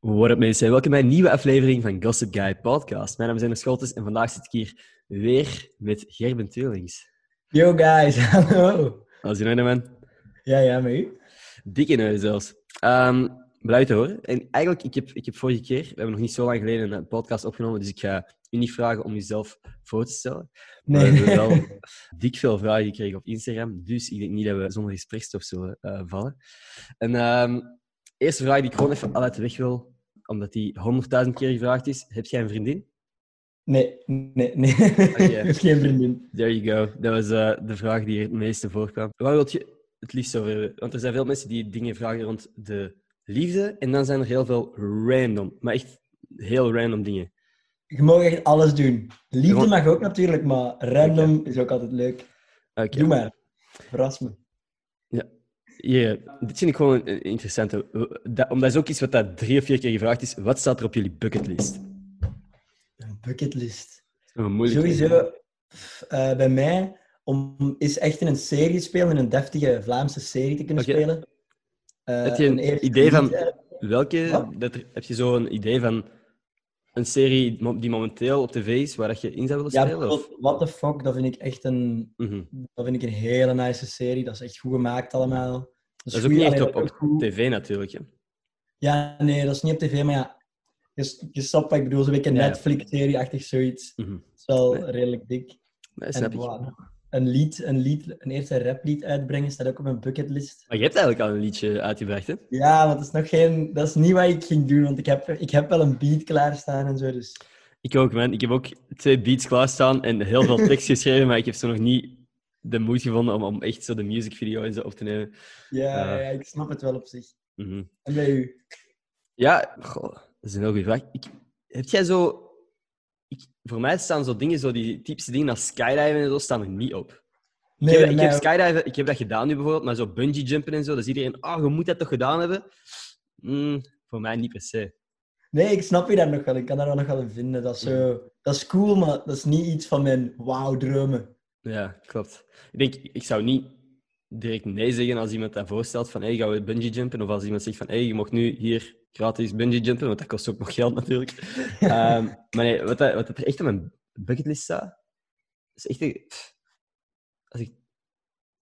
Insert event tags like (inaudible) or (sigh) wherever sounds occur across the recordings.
What up mensen, welkom bij een nieuwe aflevering van Gossip Guy Podcast. Mijn naam is Ender Scholtes en vandaag zit ik hier weer met Gerben Teulings. Yo guys, (laughs) hallo. Als je nou man? Ja, ja, met u? Dikke neus zelfs. Um, blij te horen. En eigenlijk, ik heb, ik heb vorige keer, we hebben nog niet zo lang geleden een podcast opgenomen, dus ik ga u niet vragen om jezelf voor te stellen. Maar Nee. we hebben wel (laughs) dik veel vragen gekregen op Instagram, dus ik denk niet dat we zonder gesprekstof zullen eh, vallen. En ehm eerste vraag die ik gewoon even al uit de weg wil, omdat die honderdduizend keer gevraagd is. Heb jij een vriendin? Nee, nee, nee. Oké. Is (laughs) geen vriendin. There you go. Dat was eh, de vraag die het meeste voorkwam. Waar wil je het liefst over hebben? Want er zijn veel mensen die dingen vragen rond de liefde. En dan zijn er heel veel random, maar echt heel random dingen. Je mag echt alles doen. Liefde mag ook natuurlijk, maar random is ook altijd leuk. Oké. Doe maar. Verras me. Hier, dit vind ik gewoon een- een interessante. Dat, omdat is ook iets wat dat drie of vier keer gevraagd is. Wat staat er op jullie bucketlist? Een bucketlist. Een. Sowieso, eh, bij mij, om is echt in een serie te spelen, in een deftige Vlaamse serie te kunnen spelen. Eh, Heb je een eerste idee van- eh, Welke? Dat er, heb je zo een idee van een serie die momenteel op tv is waar dat je in zou willen Ja, spelen? Of? bijvoorbeeld What the Fuck, dat vind ik echt een, Mhm. dat vind ik een hele nice serie. Dat is echt goed gemaakt allemaal. Dat Dat is ook niet echt op, dat tv natuurlijk. Hè. Ja, nee, dat is niet op tv, maar ja, je, je snapt wat ik bedoel. Zo'n beetje Ja. Netflix-serie-achtig zoiets. Mhm. Het is wel Nee. redelijk dik. Dat En snap ik. voilà. Een lied, een lied, een eerste raplied uitbrengen staat ook op mijn bucketlist. Maar je hebt eigenlijk al een liedje uitgebracht, hè? Ja, maar dat is nog geen, dat is niet wat ik ging doen, want ik heb, ik heb wel een beat klaarstaan en zo. Dus Ik ook, man. Ik heb ook twee beats klaarstaan en heel veel tekst (laughs) geschreven, maar ik heb zo nog niet de moed gevonden om, om echt zo de musicvideo en zo op te nemen. ja, Ja. ja, ik snap het wel op zich. Mhm. En bij u? Ja, goh, dat is een heel goede vraag. Ik, heb jij zo... Ik, voor mij staan zo dingen, zo die typische dingen als skydiven en zo, staan er niet op. Ik Nee, heb, ik heb ook. skydiven, ik heb dat gedaan nu bijvoorbeeld, maar zo bungee jumpen en zo, dat is iedereen, oh, je moet dat toch gedaan hebben? Mm, voor mij niet per se. nee, ik snap je daar nog wel. Ik kan daar wel nog wel in vinden. Dat is, zo, dat is cool, maar dat is niet iets van mijn wauw-dromen. Ja, klopt. Ik denk, ik zou niet direct nee zeggen als iemand dat voorstelt van hey, gaan we bungee jumpen? Of als iemand zegt van hey, je mag nu hier gratis bungee jumpen, want dat kost ook nog geld natuurlijk. (laughs) Ehm, maar nee, wat, dat, wat dat er echt op mijn bucketlist staat, is echt... een- pff, Als ik,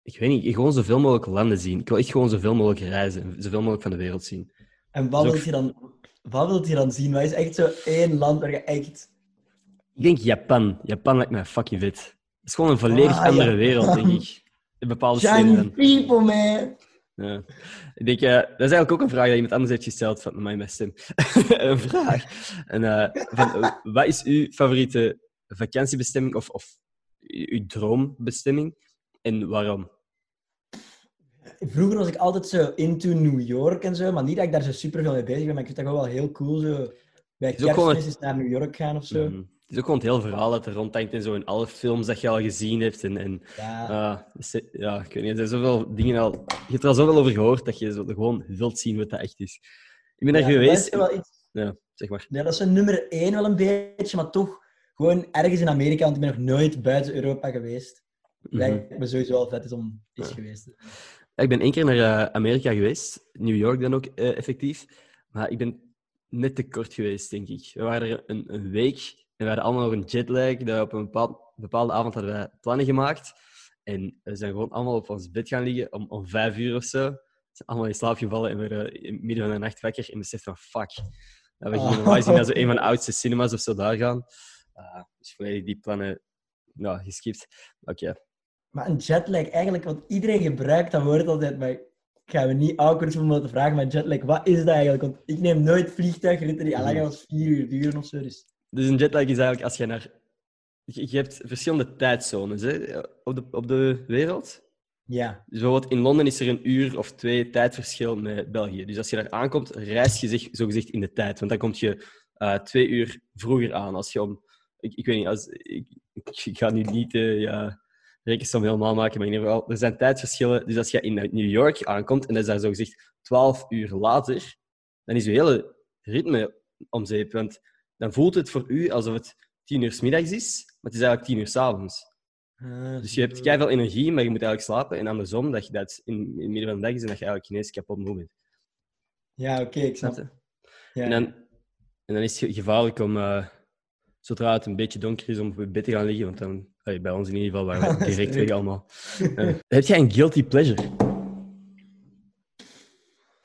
ik weet niet, gewoon zoveel mogelijk landen zien. Ik wil echt gewoon zoveel mogelijk reizen, zoveel mogelijk van de wereld zien. En wat wil je dan, wat wilt je dan zien? Wat is echt zo één land waar je echt... Ik denk Japan. Japan lijkt mij fucking vet. Het is gewoon een volledig Ah, andere wereld, denk ik. In bepaalde people, man! Ja. Ik denk, eh, dat is eigenlijk ook een vraag die iemand anders heeft gesteld van mij met stem. (laughs) een vraag. En, eh, van, eh, wat is uw favoriete vakantiebestemming of, of uw droombestemming en waarom? Vroeger was ik altijd zo into New York en zo, maar niet dat ik daar zo super veel mee bezig ben, maar ik vind dat gewoon wel heel cool, zo bij kerstmis naar New York gaan of zo. Mhm. Is ook gewoon het hele verhaal dat er rondhangt in zo in alle films dat je al gezien hebt. En, en, Ja, eh, ja, ik weet niet, er zijn zoveel dingen al... Je hebt er al zoveel over gehoord dat je zo gewoon wilt zien wat dat echt is. Ik ben daar ja, dat geweest... is wel iets... Ja, zeg maar. Ja, dat is een nummer één wel een beetje, maar toch gewoon ergens in Amerika, want ik ben nog nooit buiten Europa geweest. Mhm. Lijkt me sowieso wel vet is om eens Ja. geweest. Ja, Ik ben één keer naar eh, Amerika geweest, New York dan ook eh, effectief. Maar ik ben net te kort geweest, denk ik. We waren er een, een week we hadden allemaal nog een jetlag. Dat we op een bepaald, bepaalde avond hadden wij plannen gemaakt. En we zijn gewoon allemaal op ons bed gaan liggen om, om vijf uur of zo. We zijn allemaal in slaap gevallen en we werden in het midden van de nacht wakker en besef van fuck. Ja, we gingen Oh. normaal gezien (laughs) naar zo een van de oudste cinemas of zo daar gaan. Ah, dus volledig die plannen ja, geskipt. Oké. Maar een jetlag, eigenlijk, want iedereen gebruikt dat woord altijd, maar ik ga me niet awkward om dat te vragen, maar jetlag, wat is dat eigenlijk? Want ik neem nooit vliegtuigritten die al langer dan vier uur duren of zo. Dus... Dus een jetlag is eigenlijk als je naar... Je hebt verschillende tijdzones hè, op, de, op de wereld. Ja. Dus bijvoorbeeld in Londen is er een uur of twee tijdverschil met België. Dus als je daar aankomt, reis je zich zogezegd in de tijd. Want dan kom je eh, twee uur vroeger aan. Als je om... Ik, ik weet niet, als, ik, ik ga nu niet de ja, rekensom helemaal maken, maar in ieder geval, er zijn tijdverschillen. Dus als je in New York aankomt en dat is daar zogezegd twaalf uur later, dan is je hele ritme om zeep. Want dan voelt het voor u alsof het tien uur 's middags is, maar het is eigenlijk tien uur 's avonds. Ah, Dus je hebt veel energie, maar je moet eigenlijk slapen. En andersom, dat je dat in, in het midden van de dag is en dat je eigenlijk ineens kapot moe bent. Ja, oké, ik snap je? Ja. En, dan, en dan is het gevaarlijk om, eh, zodra het een beetje donker is, om op je bed te gaan liggen. Want dan, allee, bij ons in ieder geval, waren we (laughs) direct weg allemaal. (laughs) Eh, heb jij een guilty pleasure?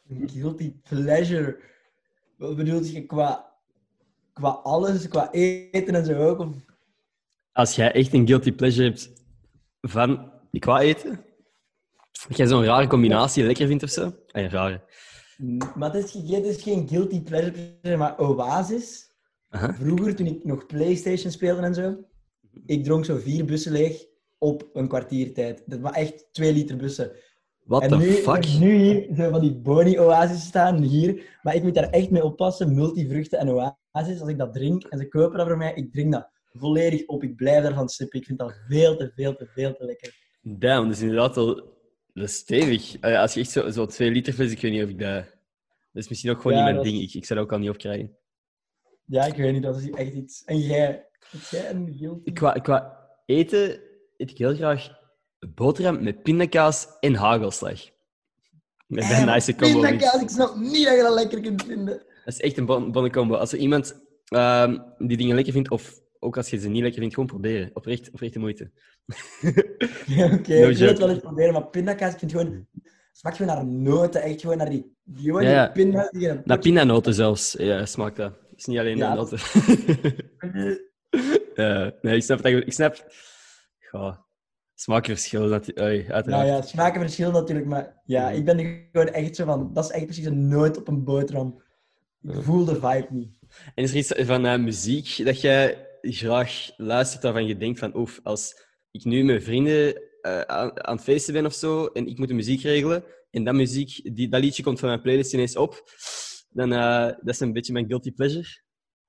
Een guilty pleasure. Wat bedoelt je qua, qua alles, qua eten en zo ook? Of... Als jij echt een guilty pleasure hebt van qua eten, dat jij zo'n rare combinatie lekker vindt of zo? Ah, ja, rare. Maar het is, het is geen guilty pleasure, maar Oasis. Aha. Vroeger, toen ik nog Playstation speelde en zo, ik dronk zo vier bussen leeg op een kwartiertijd. Dat was echt twee liter bussen. What en the nu, fuck? ik heb nu hier zo van die Boni Oasis staan, hier. Maar ik moet daar echt mee oppassen, multivruchten en Oasis. Als ik dat drink en ze kopen dat voor mij, ik drink dat volledig op. Ik blijf daarvan sippen. Ik vind dat veel te, veel te, veel te lekker. Damn, dat is inderdaad wel dat is stevig. Eh, Als je echt zo, zo twee liter fles, ik weet niet of ik dat... Dat is misschien ook gewoon Ja, niet mijn dat- ding. Ik, ik zou dat ook al niet opkrijgen. Ja, ik weet niet, dat is echt iets. En jij? Jij een guilty? Qua, qua eten eet ik heel graag boterham met pindakaas en hagelslag. Met Eh, een maar nice combo. pindakaas, ik snap niet dat je dat lekker kunt vinden. Dat is echt een bon- bonne combo. Als er iemand ehm, die dingen lekker vindt, of ook als je ze niet lekker vindt, gewoon proberen. Oprecht, oprecht de moeite. (laughs) Ja, Oké, No ik wil het wel eens proberen, maar pindakaas, ik vind gewoon... Smaakt gewoon naar noten, echt gewoon naar die... die gewoon Ja, ja. die een Naar potje- pindanoten zelfs. Ja, smaakt dat. Het is niet alleen naar dat- noten. (laughs) Ja, nee, ik snap het echt. Ik snap... Ja, smaakverschil, natu- oei, uiteraard. Nou ja, smaken verschillen natuurlijk, maar ja, ik ben gewoon echt zo van... Dat is echt precies een noot op een boterham. Ik Ja. voel de vibe niet. En is er iets van eh, muziek dat jij graag luistert waarvan je denkt van oef, als ik nu met vrienden eh, aan, aan het feesten ben of zo en ik moet de muziek regelen en dat, muziek, die, dat liedje komt van mijn playlist ineens op, dan uh, dat is een beetje mijn guilty pleasure.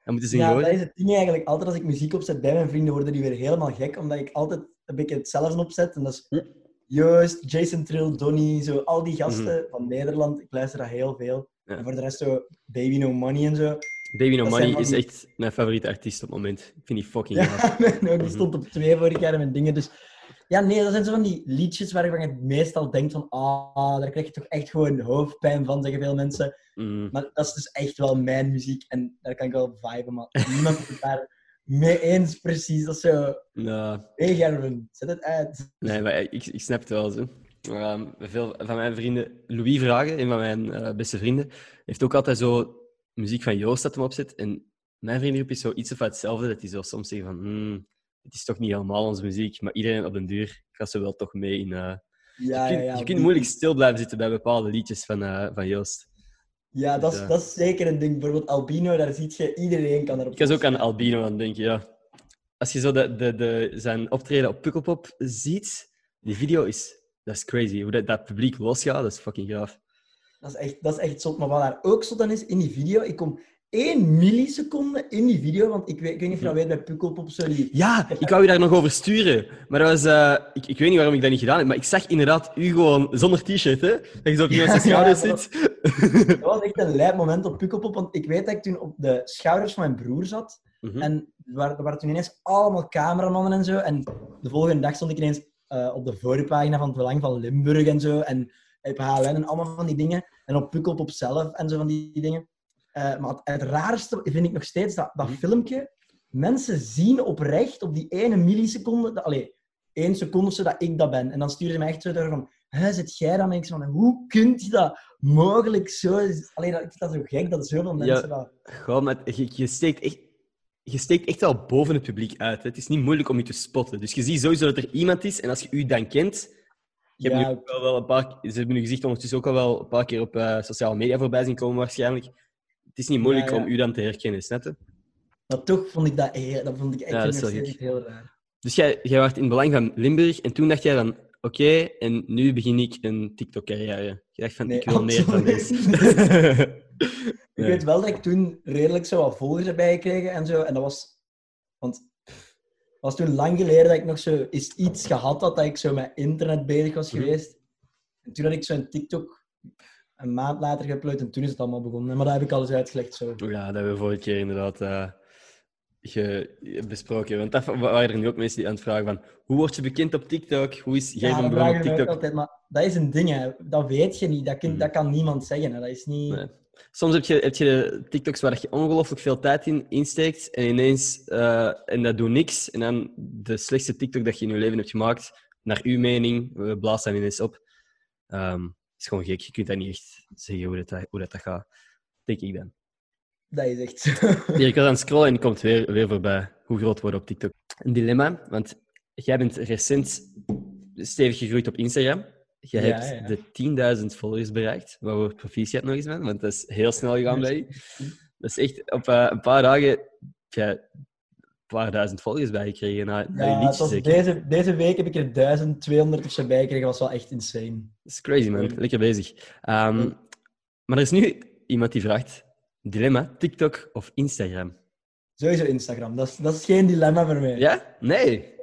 Dan moeten ze Ja, horen. dat is het ding eigenlijk. Altijd als ik muziek opzet bij mijn vrienden, worden die weer helemaal gek, omdat ik altijd een beetje hetzelfde opzet. En dat is Hm. Joost, Jason Trill, Donny, zo al die gasten van Nederland. Ik luister dat heel veel. Mhm. En voor de rest zo Baby No Money en zo. Baby No dat Money is echt mijn favoriete artiest op het moment. Ik vind die fucking. Ja, ook, (laughs) die Mhm. stond op twee vorig jaar met dingen. Dus ja, nee, dat zijn zo van die liedjes waarvan je meestal denkt van ah, daar krijg je toch echt gewoon hoofdpijn van, zeggen veel mensen. Mm. Maar dat is dus echt wel mijn muziek en daar kan ik wel viben, maar niemand (laughs) is het daar mee eens precies. Dat is zo, Nou, hey zet het uit. Nee, maar ik, ik snap het wel. Zo. Ehm, veel van mijn vrienden, Louis Vragen, een van mijn eh, beste vrienden, heeft ook altijd zo muziek van Joost dat hem opzet. En mijn vriendengroep is zo iets of hetzelfde, dat die zo soms zeggen van, hmm, het is toch niet helemaal onze muziek, maar iedereen op den duur gaat ze wel toch mee in... eh, Ja, je kunt, ja, je die- kunt moeilijk stil blijven zitten bij bepaalde liedjes van, eh, van Joost. Ja, dat is, dat is zeker een ding. Bijvoorbeeld Albino, daar ziet je, iedereen kan erop Ik was ook aan Albino aan denken, ja. Als je zo de, de, de, zijn optreden op Pukkelpop ziet, die video is... Dat is crazy. Hoe dat, dat publiek losgaat, dat is fucking gaaf. Dat is echt, dat is echt zot. Maar wat daar ook zot aan is, in die video, ik kom één milliseconde in die video, want ik weet, ik weet niet of je dat weet bij Pukkelpop, zo. Ja, ik wou je daar nog over sturen. Maar dat was, eh, ik, ik weet niet waarom ik dat niet gedaan heb, maar ik zag inderdaad u gewoon zonder t-shirt, hè? Dat je zo op zijn Ja, schouders ja, zit. Dat was echt een lijp moment op Pukkelpop, want ik weet dat ik toen op de schouders van mijn broer zat. Mhm. En er waren, er waren toen ineens allemaal cameramannen en zo. En de volgende dag stond ik ineens eh, op de voorpagina van het Belang van Limburg en zo. En op HLN en allemaal van die dingen. En op Pukkelpop zelf en zo van die dingen. Eh, maar het, het raarste vind ik nog steeds dat, dat Mhm. filmpje. Mensen zien oprecht op die ene milliseconde... Dat, allee, één seconde zo dat ik dat ben. En dan sturen ze mij echt zo door van... Hè, zit jij dan? En ik van, hoe kunt je dat mogelijk zo... Alleen dat, ik vind dat zo gek dat zoveel mensen dat... Goh, maar je, je, steekt echt, je steekt echt wel boven het publiek uit. Hè? Het is niet moeilijk om je te spotten. Dus je ziet sowieso dat er iemand is, en als je u dan kent... Je hebt nu ook wel, wel een paar, ze hebben nu gezicht ondertussen ook al wel een paar keer op eh, sociale media voorbij zien komen, waarschijnlijk. Het is niet moeilijk Ja, ja. om u dan te herkennen, snap je? Maar toch vond ik dat, dat vond ik echt dat heel raar. Dus jij, jij was in het belang van Limburg en toen dacht jij van, oké, en nu begin ik een TikTok-carrière. Je dacht van, Nee, ik wil meer van deze. (laughs) (laughs) Ik weet wel dat ik toen redelijk zo wat volgers erbij gekregen en zo. En dat was... Want was toen lang geleden dat ik nog zo eens iets gehad had, dat ik zo met internet bezig was geweest. En toen had ik zo'n TikTok een maand later geüpload en toen is het allemaal begonnen. Maar dat heb ik al eens uitgelegd zo. Ja, dat hebben we vorige keer inderdaad ge- besproken. Want dat waren er nu ook mensen die aan het vragen van, hoe word je bekend op TikTok? Hoe is jij Ja, begonnen op TikTok? altijd, maar dat is een ding, hè. Dat weet je niet. Dat, kun- Mhm. dat kan niemand zeggen. Hè. Dat is niet... Nee, Soms heb je, heb je TikToks waar je ongelooflijk veel tijd in insteekt en ineens eh, en dat doet niks. En dan de slechtste TikTok dat je in je leven hebt gemaakt, naar uw mening, we blazen dan ineens op. Ehm, is gewoon gek. Je kunt dat niet echt zeggen hoe dat, hoe dat, dat gaat. Denk ik dan. Dat is echt zo. Ik was aan het scrollen en je komt weer, weer voorbij. Hoe groot worden op TikTok? Een dilemma, want jij bent recent stevig gegroeid op Instagram. Je Ja, hebt ja. de 10.000 volgers bereikt. Waar we proficiat nog eens man, want dat is heel snel gegaan bij je. (laughs) Dat is echt op eh, een paar dagen heb je een paar duizend volgers na, na Ja, was zeker. deze, deze week heb ik er 1200 of zo bij gekregen. Dat was wel echt insane. Dat is crazy, man. Lekker bezig. Ehm, maar er is nu iemand die vraagt: dilemma, TikTok of Instagram? Sowieso Instagram. Dat is, dat is geen dilemma voor mij. Ja? Nee.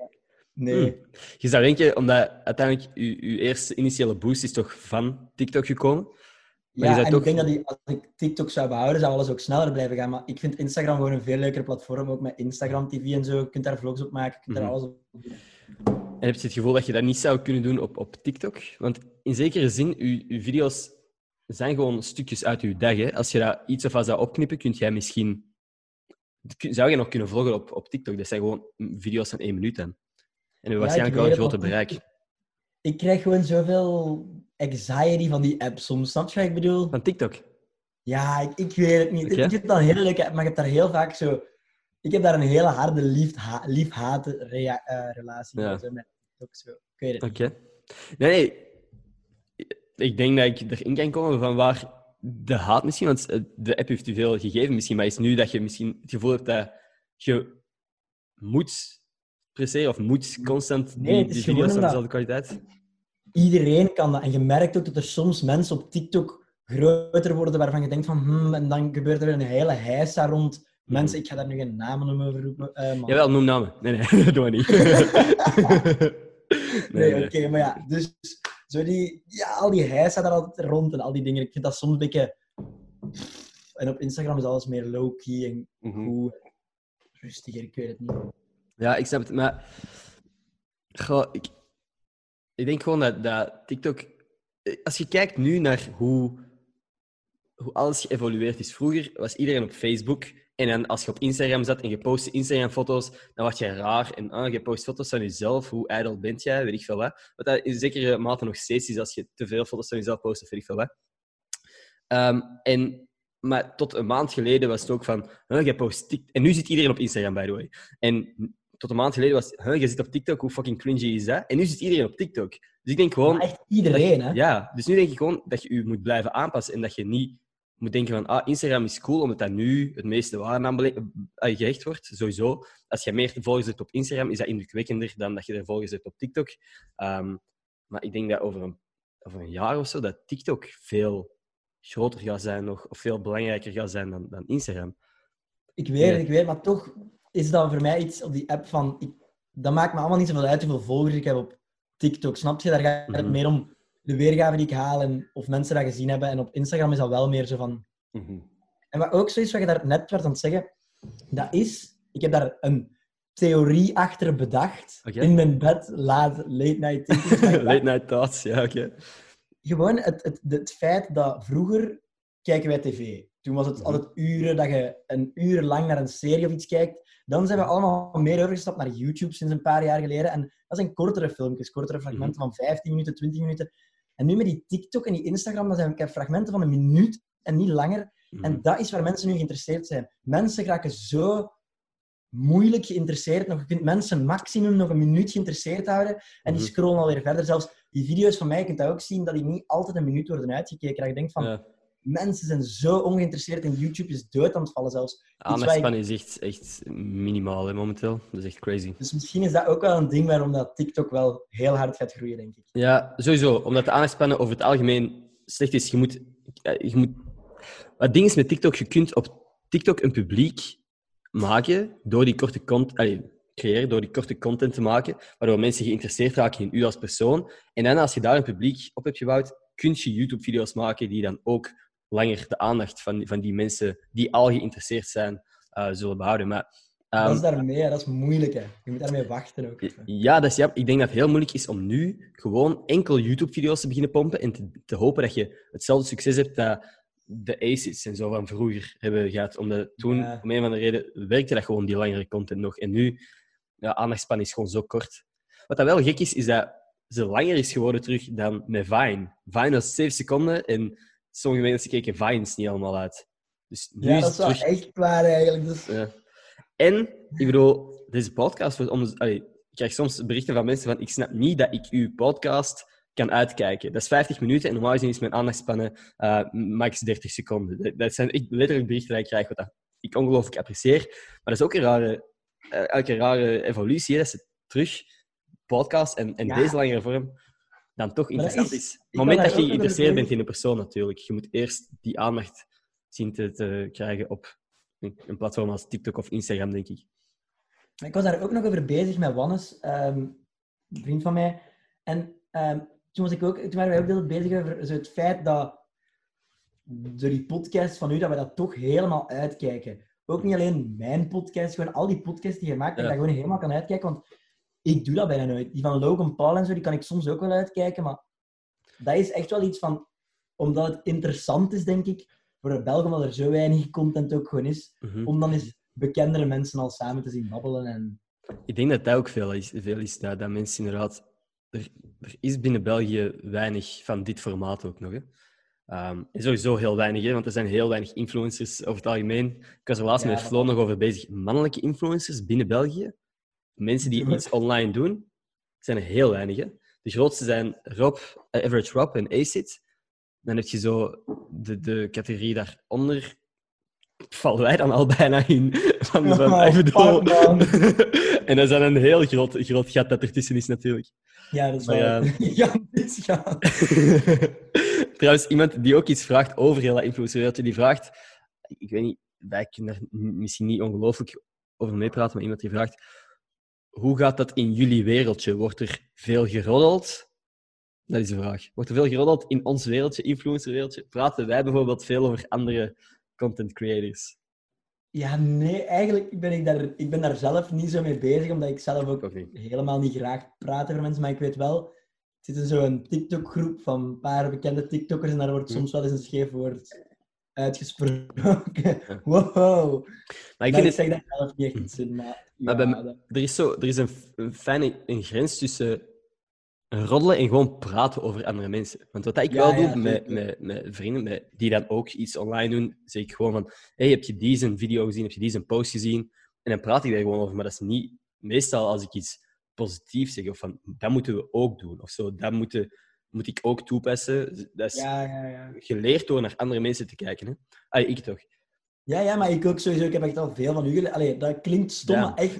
Nee. Hmm. Je zou denken, omdat uiteindelijk je, eerste initiële boost is toch van TikTok gekomen. Maar Ja, en toch- ik denk dat die, als ik TikTok zou behouden, zou alles ook sneller blijven gaan. Maar ik vind Instagram gewoon een veel leuker platform. Ook met Instagram TV en zo. Je kunt daar vlogs op maken. Je kunt daar Mhm. alles op doen. En heb je het gevoel dat je dat niet zou kunnen doen op, op TikTok? Want in zekere zin, je, je video's zijn gewoon stukjes uit je dag. Hè? Als je dat iets of wat zou opknippen, kun jij misschien... Zou je nog kunnen vloggen op, op TikTok? Dat zijn gewoon video's van één minuut dan. En waarschijnlijk wel een groter het, bereik. Ik krijg gewoon zoveel anxiety van die app soms. Snap je wat ik bedoel? Van TikTok? Ja, ik, ik weet het niet. Oké. Ik vind dat een hele leuke app, maar ik heb daar heel vaak zo... Ik heb daar een hele harde lief-ha- lief-haat-relatie Ja. mee zo met TikTok. Zo. Ik weet het. Oké. Nee, nee. Ik denk dat ik erin kan komen van waar de haat misschien... Want eh, de app heeft u veel gegeven misschien, maar is nu dat je misschien het gevoel hebt dat je moet presteren of moet constant die, Nee, video's van dezelfde kwaliteit... Iedereen kan dat. En je merkt ook dat er soms mensen op TikTok groter worden waarvan je denkt van... Hmm, en dan gebeurt er een hele heisa rond mensen. Ik ga daar nu geen namen om over roepen. maar... Jawel, noem namen. Nee, nee, (laughs) dat doen we niet. (laughs) Nee, nee, oké, maar ja, dus zo die, ja, al die heisa daar altijd rond en al die dingen. Ik vind dat soms een beetje... En op Instagram is alles meer low-key en Mhm. goed. Rustiger, ik weet het niet. Ja, ik snap het, maar... Goh, ik, ik denk gewoon dat, dat TikTok... Als je kijkt nu naar hoe, hoe alles geëvolueerd is. Vroeger was iedereen op Facebook. En dan als je op Instagram zat en je postte Instagram-foto's, dan word je raar. En ah, je post foto's van jezelf. Hoe ijdel bent jij? Weet ik veel wat. Wat dat in zekere mate nog steeds is als je te veel foto's van jezelf post weet ik veel wat. Ehm, en, maar tot een maand geleden was het ook van... Jij post En nu zit iedereen op Instagram, by the way. En tot een maand geleden was huh, je zit op TikTok, hoe fucking cringy is dat? En nu zit iedereen op TikTok. Dus ik denk gewoon... Maar echt iedereen, hè? Ja, dus nu denk ik gewoon dat je je moet blijven aanpassen en dat je niet moet denken van ah, Instagram is cool omdat dat nu het meeste waarde aan eh, gehecht wordt. Sowieso. Als je meer volgers hebt op Instagram, is dat indrukwekkender dan dat je er volgers hebt op TikTok. Ehm, maar ik denk dat over een, over een jaar of zo, dat TikTok veel groter gaat zijn nog, of veel belangrijker gaat zijn dan, dan Instagram. Ik weet Ja. ik weet maar toch is dat voor mij iets op die app van... Ik, dat maakt me allemaal niet zoveel uit hoeveel volgers ik heb op TikTok. Snap je? Daar gaat het Mhm. meer om de weergave die ik haal en of mensen dat gezien hebben. En op Instagram is dat wel meer zo van... En wat ook zo is, wat je daar net werd aan het zeggen, dat is... Ik heb daar een theorie achter bedacht. In mijn bed, laat, late night. (laughs) Late night thoughts, ja, oké. Gewoon het, het, het feit dat vroeger kijken wij tv. Toen was het Mhm. altijd uren dat je een uur lang naar een serie of iets kijkt. Dan zijn we allemaal meer overgestapt naar YouTube sinds een paar jaar geleden. En dat zijn kortere filmpjes, kortere fragmenten van 15 minuten, 20 minuten. En nu met die TikTok en die Instagram, dan zijn heb fragmenten van een minuut en niet langer. Mhm. En dat is waar mensen nu geïnteresseerd zijn. Mensen raken zo moeilijk geïnteresseerd. Nog, je kunt mensen maximum nog een minuut geïnteresseerd houden. En die Mhm. scrollen alweer verder. Zelfs die video's van mij, je kunt dat ook zien, dat die niet altijd een minuut worden uitgekeken. Dat je denkt van, Ja. Mensen zijn zo ongeïnteresseerd en YouTube is dood aan het vallen zelfs. Aandachtspannen is echt, echt minimaal hè, momenteel. Dat is echt crazy. Dus misschien is dat ook wel een ding waarom dat TikTok wel heel hard gaat groeien, denk ik. Ja, sowieso. Omdat de aandachtspannen over het algemeen slecht is. Je moet, eh, je moet... Wat ding is met TikTok, je kunt op TikTok een publiek maken door die korte content... creëren door die korte content te maken, waardoor mensen geïnteresseerd raken in u als persoon. En dan, als je daar een publiek op hebt gebouwd, kun je YouTube-video's maken die dan ook langer de aandacht van, van die mensen die al geïnteresseerd zijn, eh, zullen behouden. Maar, dat is daarmee, hè. dat is moeilijk. Hè. Je moet daarmee wachten ook. even. ja, dat is, ja, ik denk dat het heel moeilijk is om nu gewoon enkel YouTube-video's te beginnen pompen en te, te hopen dat je hetzelfde succes hebt dat de aces en zo van vroeger hebben gehad. Omdat toen, Ja. om een of andere reden, werkte dat gewoon, die langere content nog. En nu, ja, aandachtspan is gewoon zo kort. Wat dat wel gek is, is dat ze langer is geworden terug dan met Vine. Vine was 7 seconden en sommige mensen keken Vines niet allemaal uit. Dus nu Ja, is dat is wel terug... echt waar eigenlijk. Dus... Ja. En, ik bedoel, deze podcast... wordt Om, allee, ik krijg soms berichten van mensen van ik snap niet dat ik uw podcast kan uitkijken. Dat is 50 minuten en normaal gezien is mijn aandachtspannen eh, max 30 seconden. Dat, zijn echt letterlijk berichten die ik krijg, wat ik ongelooflijk apprecieer. Maar dat is ook een rare, eh, een rare evolutie, hè, dat ze terug podcast en, en Ja. deze langere vorm dan toch dat interessant is- Op het moment dat je geïnteresseerd bent in een persoon natuurlijk, je moet eerst die aandacht zien te, te krijgen op een, een platform als TikTok of Instagram, denk ik. Ik was daar ook nog over bezig met Wannes, ehm, een vriend van mij. En ehm, toen, was ik ook, toen waren wij ook heel bezig over zo het feit dat door die podcast van u, dat we dat toch helemaal uitkijken. Ook niet alleen mijn podcast, gewoon al die podcasts die je maakt, dat ik Ja. dat gewoon helemaal kan uitkijken. Want ik doe dat bijna nooit. Die van Logan Paul en zo, die kan ik soms ook wel uitkijken. Maar dat is echt wel iets van... Omdat het interessant is, denk ik, voor de Belgen, omdat er zo weinig content ook gewoon is Mhm. om dan eens bekendere mensen al samen te zien babbelen. En... Ik denk dat dat ook veel is, veel is dat, dat mensen inderdaad... Er, er is binnen België weinig van dit formaat ook nog. Hè. Ehm, en sowieso heel weinig, hè, want er zijn heel weinig influencers over het algemeen. Ik was er laatst Ja, met Flo nog over bezig. Mannelijke influencers binnen België, mensen die iets online doen, zijn er heel weinig. Hè. De grootste zijn Rob, eh, Average Rob en Acid. Dan heb je zo de, de categorie daaronder. Vallen wij dan al bijna in? Van, van, ik bedoel... fuck, man. (laughs) en dat is dan een heel groot, groot gat dat ertussen is, natuurlijk. Ja, dat is Maar wel ja. gigantisch. (laughs) Ja. (laughs) Trouwens, iemand die ook iets vraagt over heel dat influencerwereldje, die vraagt... Ik weet niet, wij kunnen daar misschien niet ongelooflijk over meepraten, maar iemand die vraagt... Hoe gaat dat in jullie wereldje? Wordt er veel geroddeld? Dat is de vraag. Wordt er veel geroddeld in ons wereldje, influencerwereldje? Praten wij bijvoorbeeld veel over andere content creators? ja, nee, eigenlijk ben ik, daar, ik ben daar zelf niet zo mee bezig, omdat ik zelf ook niet. helemaal niet graag praat over mensen. Maar ik weet wel, er zit in zo'n TikTok-groep van een paar bekende TikTokkers en daar wordt Hm. soms wel eens een scheef woord uitgesproken. (laughs) Wow! Maar ik vind het... zeg daar zelf niet echt maar... Maar ja, bij- dat- Er is, zo, er is een, een fijne een grens tussen roddelen en gewoon praten over andere mensen. Want wat ik Ja, wel ja, doe met, met, met vrienden met, die dan ook iets online doen, zeg ik gewoon van hey, heb je deze video gezien, heb je deze post gezien? En dan praat ik daar gewoon over. Maar dat is niet... Meestal als ik iets positiefs zeg, of van dat moeten we ook doen, of zo, dat moeten, moet ik ook toepassen. Dat is ja, ja, ja. geleerd door naar andere mensen te kijken. Hè? Ah, ik toch. Ja, ja, maar ik ook sowieso. Ik heb echt al veel van u geleerd. Allee, dat klinkt stom, maar echt.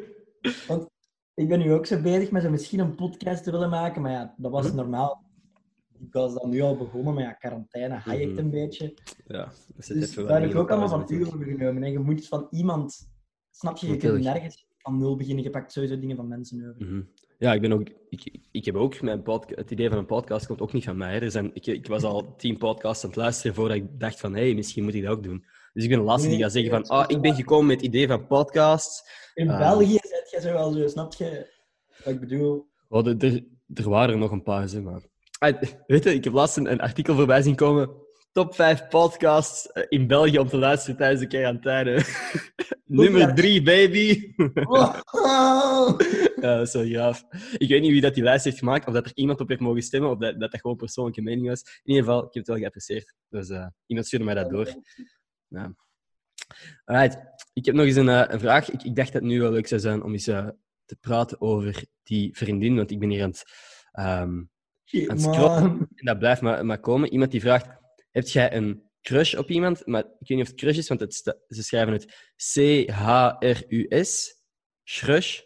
(laughs) Want ik ben nu ook zo bezig met zo misschien een podcast te willen maken, maar ja, dat was Mhm. normaal. Ik was dan nu al begonnen, maar ja, quarantaine hayekt Mhm. een beetje. Ja, dat zit Dus even daar heb ik ook allemaal van u overgenomen. En je moet van iemand... Snap je? Je kunt nergens van nul beginnen. Je pakt sowieso dingen van mensen over. Mhm. Ja, ik, ben ook, ik, ik heb ook mijn podca- het idee van een podcast komt ook niet van mij. Er zijn, ik, ik was al tien podcasts aan het luisteren voordat ik dacht van hé, hey, misschien moet ik dat ook doen. Dus ik ben de laatste die gaat zeggen van ah, ik ben gekomen met het idee van podcasts. In Ah. België zet je zo wel zo, snap je? Wat ik bedoel... Oh, er, er, er waren er nog een paar, zeg maar. Ah, weet je, ik heb laatst een, een artikel voorbij zien komen. Top 5 podcasts eh, in België om te luisteren tijdens de quarantaine. (laughs) Nummer 3, baby. Oh. (laughs) Ja, dat is wel gaaf. Ik weet niet wie dat die lijst heeft gemaakt, of dat er iemand op heeft mogen stemmen, of dat dat, dat gewoon persoonlijke mening was. In ieder geval, ik heb het wel geapprecieerd. Dus eh, iemand stuurde mij dat door. Ja. Alright. Ik heb nog eens een, eh, een vraag. Ik, ik dacht dat het nu wel leuk zou zijn om eens te praten over die vriendin, want ik ben hier aan het... Shit, Aan het scrollen. man. en dat blijft maar, maar komen. Iemand die vraagt, heb jij een crush op iemand? Maar ik weet niet of het crush is, want het ze schrijven het C-H-R-U-S. Crush.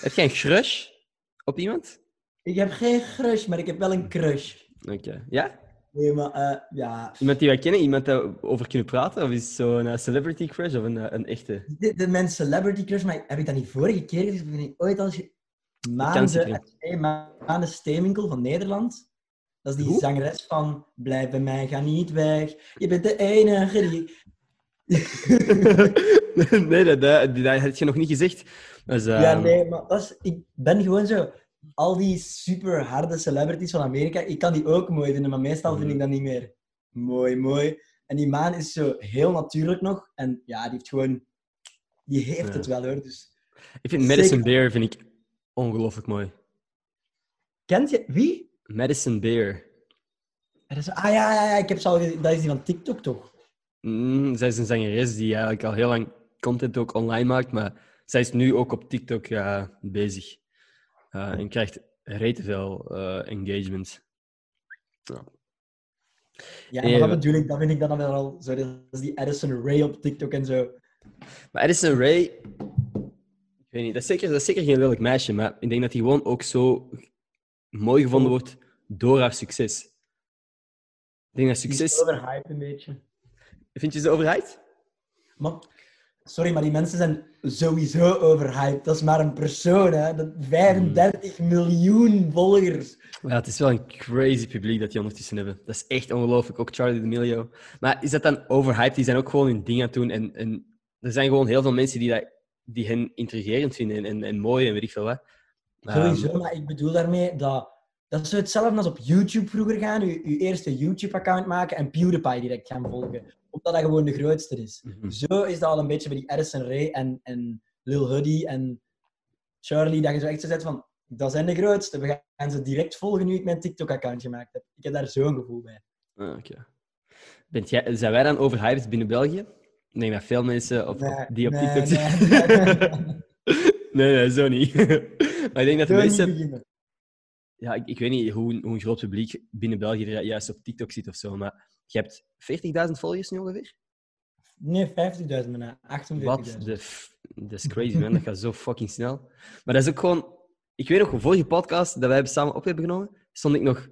Heb jij een crush op iemand? Ik heb geen crush, maar ik heb wel een crush. Oké. Ja? Nee, maar eh, ja. Iemand die wij kennen? Iemand over kunnen praten? Of is het zo'n eh, celebrity crush of een, eh, een echte? De, de mijn celebrity crush, maar heb ik dat niet vorige keer gezegd? Heb ik niet ooit al ge- kan Maande, zeker. hey, Ma- Maande Steenwinkel van Nederland. Dat is die Hoe? zangeres van Blijf bij mij, ga niet weg. Je bent de enige die... (laughs) nee, dat, dat, dat had je nog niet gezegd. Dus, Ja, ehm, nee, maar dat is, ik ben gewoon zo... Al die super harde celebrities van Amerika, ik kan die ook mooi vinden, maar meestal vind Mhm. ik dat niet meer. Mooi, mooi. En die maan is zo heel natuurlijk nog. En ja, die heeft gewoon... Die heeft Ja. het wel, hoor. Dus... Ik vind Madison Zeker. Bear vind ik ongelooflijk mooi. Kent je... Wie? Madison Bear. Dat is... Ah, ja, ja, ja. Ik heb ze al gezien. Dat is die van TikTok, toch? Mm, zij is een zangeres die eigenlijk al heel lang content ook online maakt, maar zij is nu ook op TikTok bezig. Uh, en krijgt rete veel eh, engagement. Ja. Ja, Nee, maar dat bedoel ik. Dat vind ik dan wel al zo. Dat is die Addison Ray op TikTok en zo. Maar Addison Ray, ik weet niet, dat is, zeker, dat is zeker geen lelijk meisje, maar ik denk dat die gewoon ook zo mooi gevonden wordt door haar succes. Ik denk dat Die is succes... overhyped een beetje. Vind je ze? Maar, sorry, maar die mensen zijn sowieso overhyped. Dat is maar een persoon, hè. Dat 35 miljoen volgers. Ja, het is wel een crazy publiek dat die ondertussen hebben. Dat is echt ongelooflijk. Ook Charlie D'Amelio. Maar is dat dan overhyped? Die zijn ook gewoon hun ding aan het doen. En, en er zijn gewoon heel veel mensen die, dat, die hen intrigerend vinden en, en, en mooi en weet ik veel wat. Sowieso, maar ik bedoel daarmee dat... Dat is hetzelfde als op YouTube vroeger gaan. Je, je eerste YouTube-account maken en PewDiePie direct gaan volgen. Omdat dat gewoon de grootste is. mhm. Zo is dat al een beetje bij die Addison Ray en, en Lil Huddy en Charlie. Dat je zo echt zo zegt van... Dat zijn de grootste. We gaan ze direct volgen nu ik mijn TikTok-account gemaakt heb. Ik heb daar zo'n gevoel bij. Ah, oké. Bent jij, zijn wij dan overhyped binnen België? Ik denk dat veel mensen op, die op nee, TikTok nee, zitten. nee, nee, (laughs) zo niet. (laughs) maar ik denk dat de beginnen. Ja, ik, ik weet niet hoe, een- hoe een groot publiek binnen België er juist op TikTok zit of zo, maar je hebt 40.000 volgers nu ongeveer? Nee, 50.000 bijna. 48.000. Wat Dat is crazy, man. Dat gaat zo fucking snel. Maar dat is ook gewoon... Ik weet nog, de vorige podcast dat wij hebben samen op hebben genomen, stond ik nog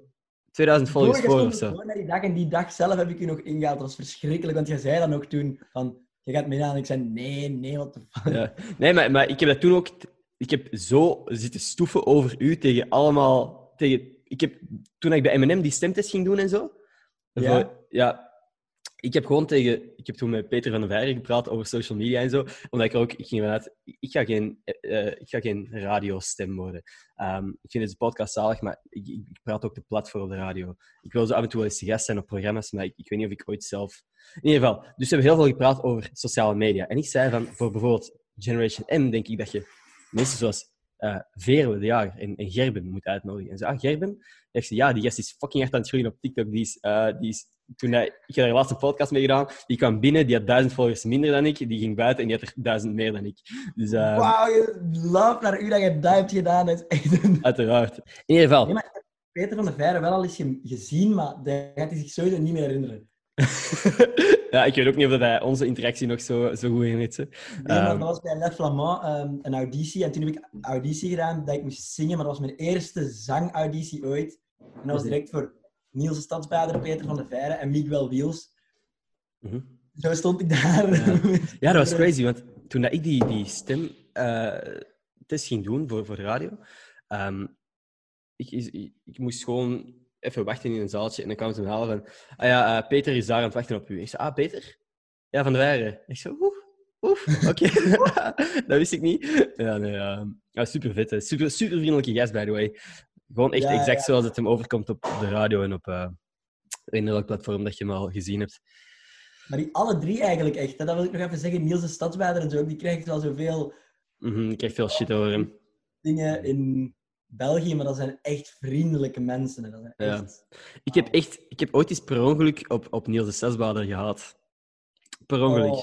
2000 volgers voor of zo. die dag en die dag zelf heb ik u nog ingehaald. Dat was verschrikkelijk, want jij zei dan ook toen van... Je gaat meedaan. En ik zei, nee, nee, wat de fuck. Ja. Nee, maar, maar ik heb dat toen ook... Ik heb zo zitten stoeven over u tegen allemaal... Tegen, ik heb, toen ik bij M&M die stemtest ging doen en zo... Ja. voor- ja ik heb gewoon tegen... Ik heb toen met Peter van der Veijren gepraat over social media en zo. Omdat ik ook... Ik ging vanuit... Ik ga geen, eh, ik ga geen radiostem worden. Ehm, ik vind deze podcast zalig, maar ik, ik, praat ook te plat voor op de radio. Ik wil zo af en toe wel eens gast zijn op programma's, maar ik, ik weet niet of ik ooit zelf... In ieder geval, dus we hebben heel veel gepraat over sociale media. En ik zei van, voor bijvoorbeeld Generation M, denk ik dat je mensen zoals eh Veerle de Jager en, en Gerben moet uitnodigen. En ze, ah, Gerben? Ik zei, ja, die gast is fucking echt aan het groeien op TikTok. Die is, eh, die is, toen hij, ik heb daar laatst een podcast mee gedaan. Die kwam binnen, die had duizend volgers minder dan ik. Die ging buiten en die had er duizend meer dan ik. Dus eh, Wauw, je love naar u dat je dat hebt gedaan. Dat is echt een... uiteraard. In ieder geval. Nee, Peter van der Veijren wel al eens ge- gezien, maar daar gaat hij zich sowieso niet meer herinneren. (laughs) ja, ik weet ook niet of dat hij onze interactie nog zo, zo goed hè. Nee, maar Ehm. dat was bij Le Flamand ehm, een auditie. En toen heb ik auditie gedaan dat ik moest zingen. Maar dat was mijn eerste zangauditie ooit. En dat was direct voor Niels de Stadsbader, Peter van der Veijren en Miguel Wiels. Mhm. Zo stond ik daar. Ja. (laughs) Ja, dat was crazy, want toen dat ik die, die stemtest ging doen voor, voor de radio, ehm, ik, ik, ik moest gewoon even wachten in een zaaltje en dan kwamen ze me halen van ah ja, eh, Peter is daar aan het wachten op u. Ik zei, ah, Peter? Ja, van de Weijeren. Ik zei, oeh, oef, oké. (laughs) dat wist ik niet. Ja, nee, ja. ja super vet, hè. super, super vriendelijke gast, by the way. Gewoon echt Ja, exact ja. zoals het hem overkomt op de radio en op uh, in elk platform dat je hem al gezien hebt. Maar die alle drie eigenlijk echt. Hè? Dat wil ik nog even zeggen. Niels de Stadsbader en zo, die krijgt wel zoveel Mhm, ik krijg veel shit over hem. dingen in België, maar dat zijn echt vriendelijke mensen. Hè? Dat zijn Ja. echt... Ik heb echt, ik heb ooit eens per ongeluk op, op Niels de Zesbader gehaald. Per ongeluk. Oh.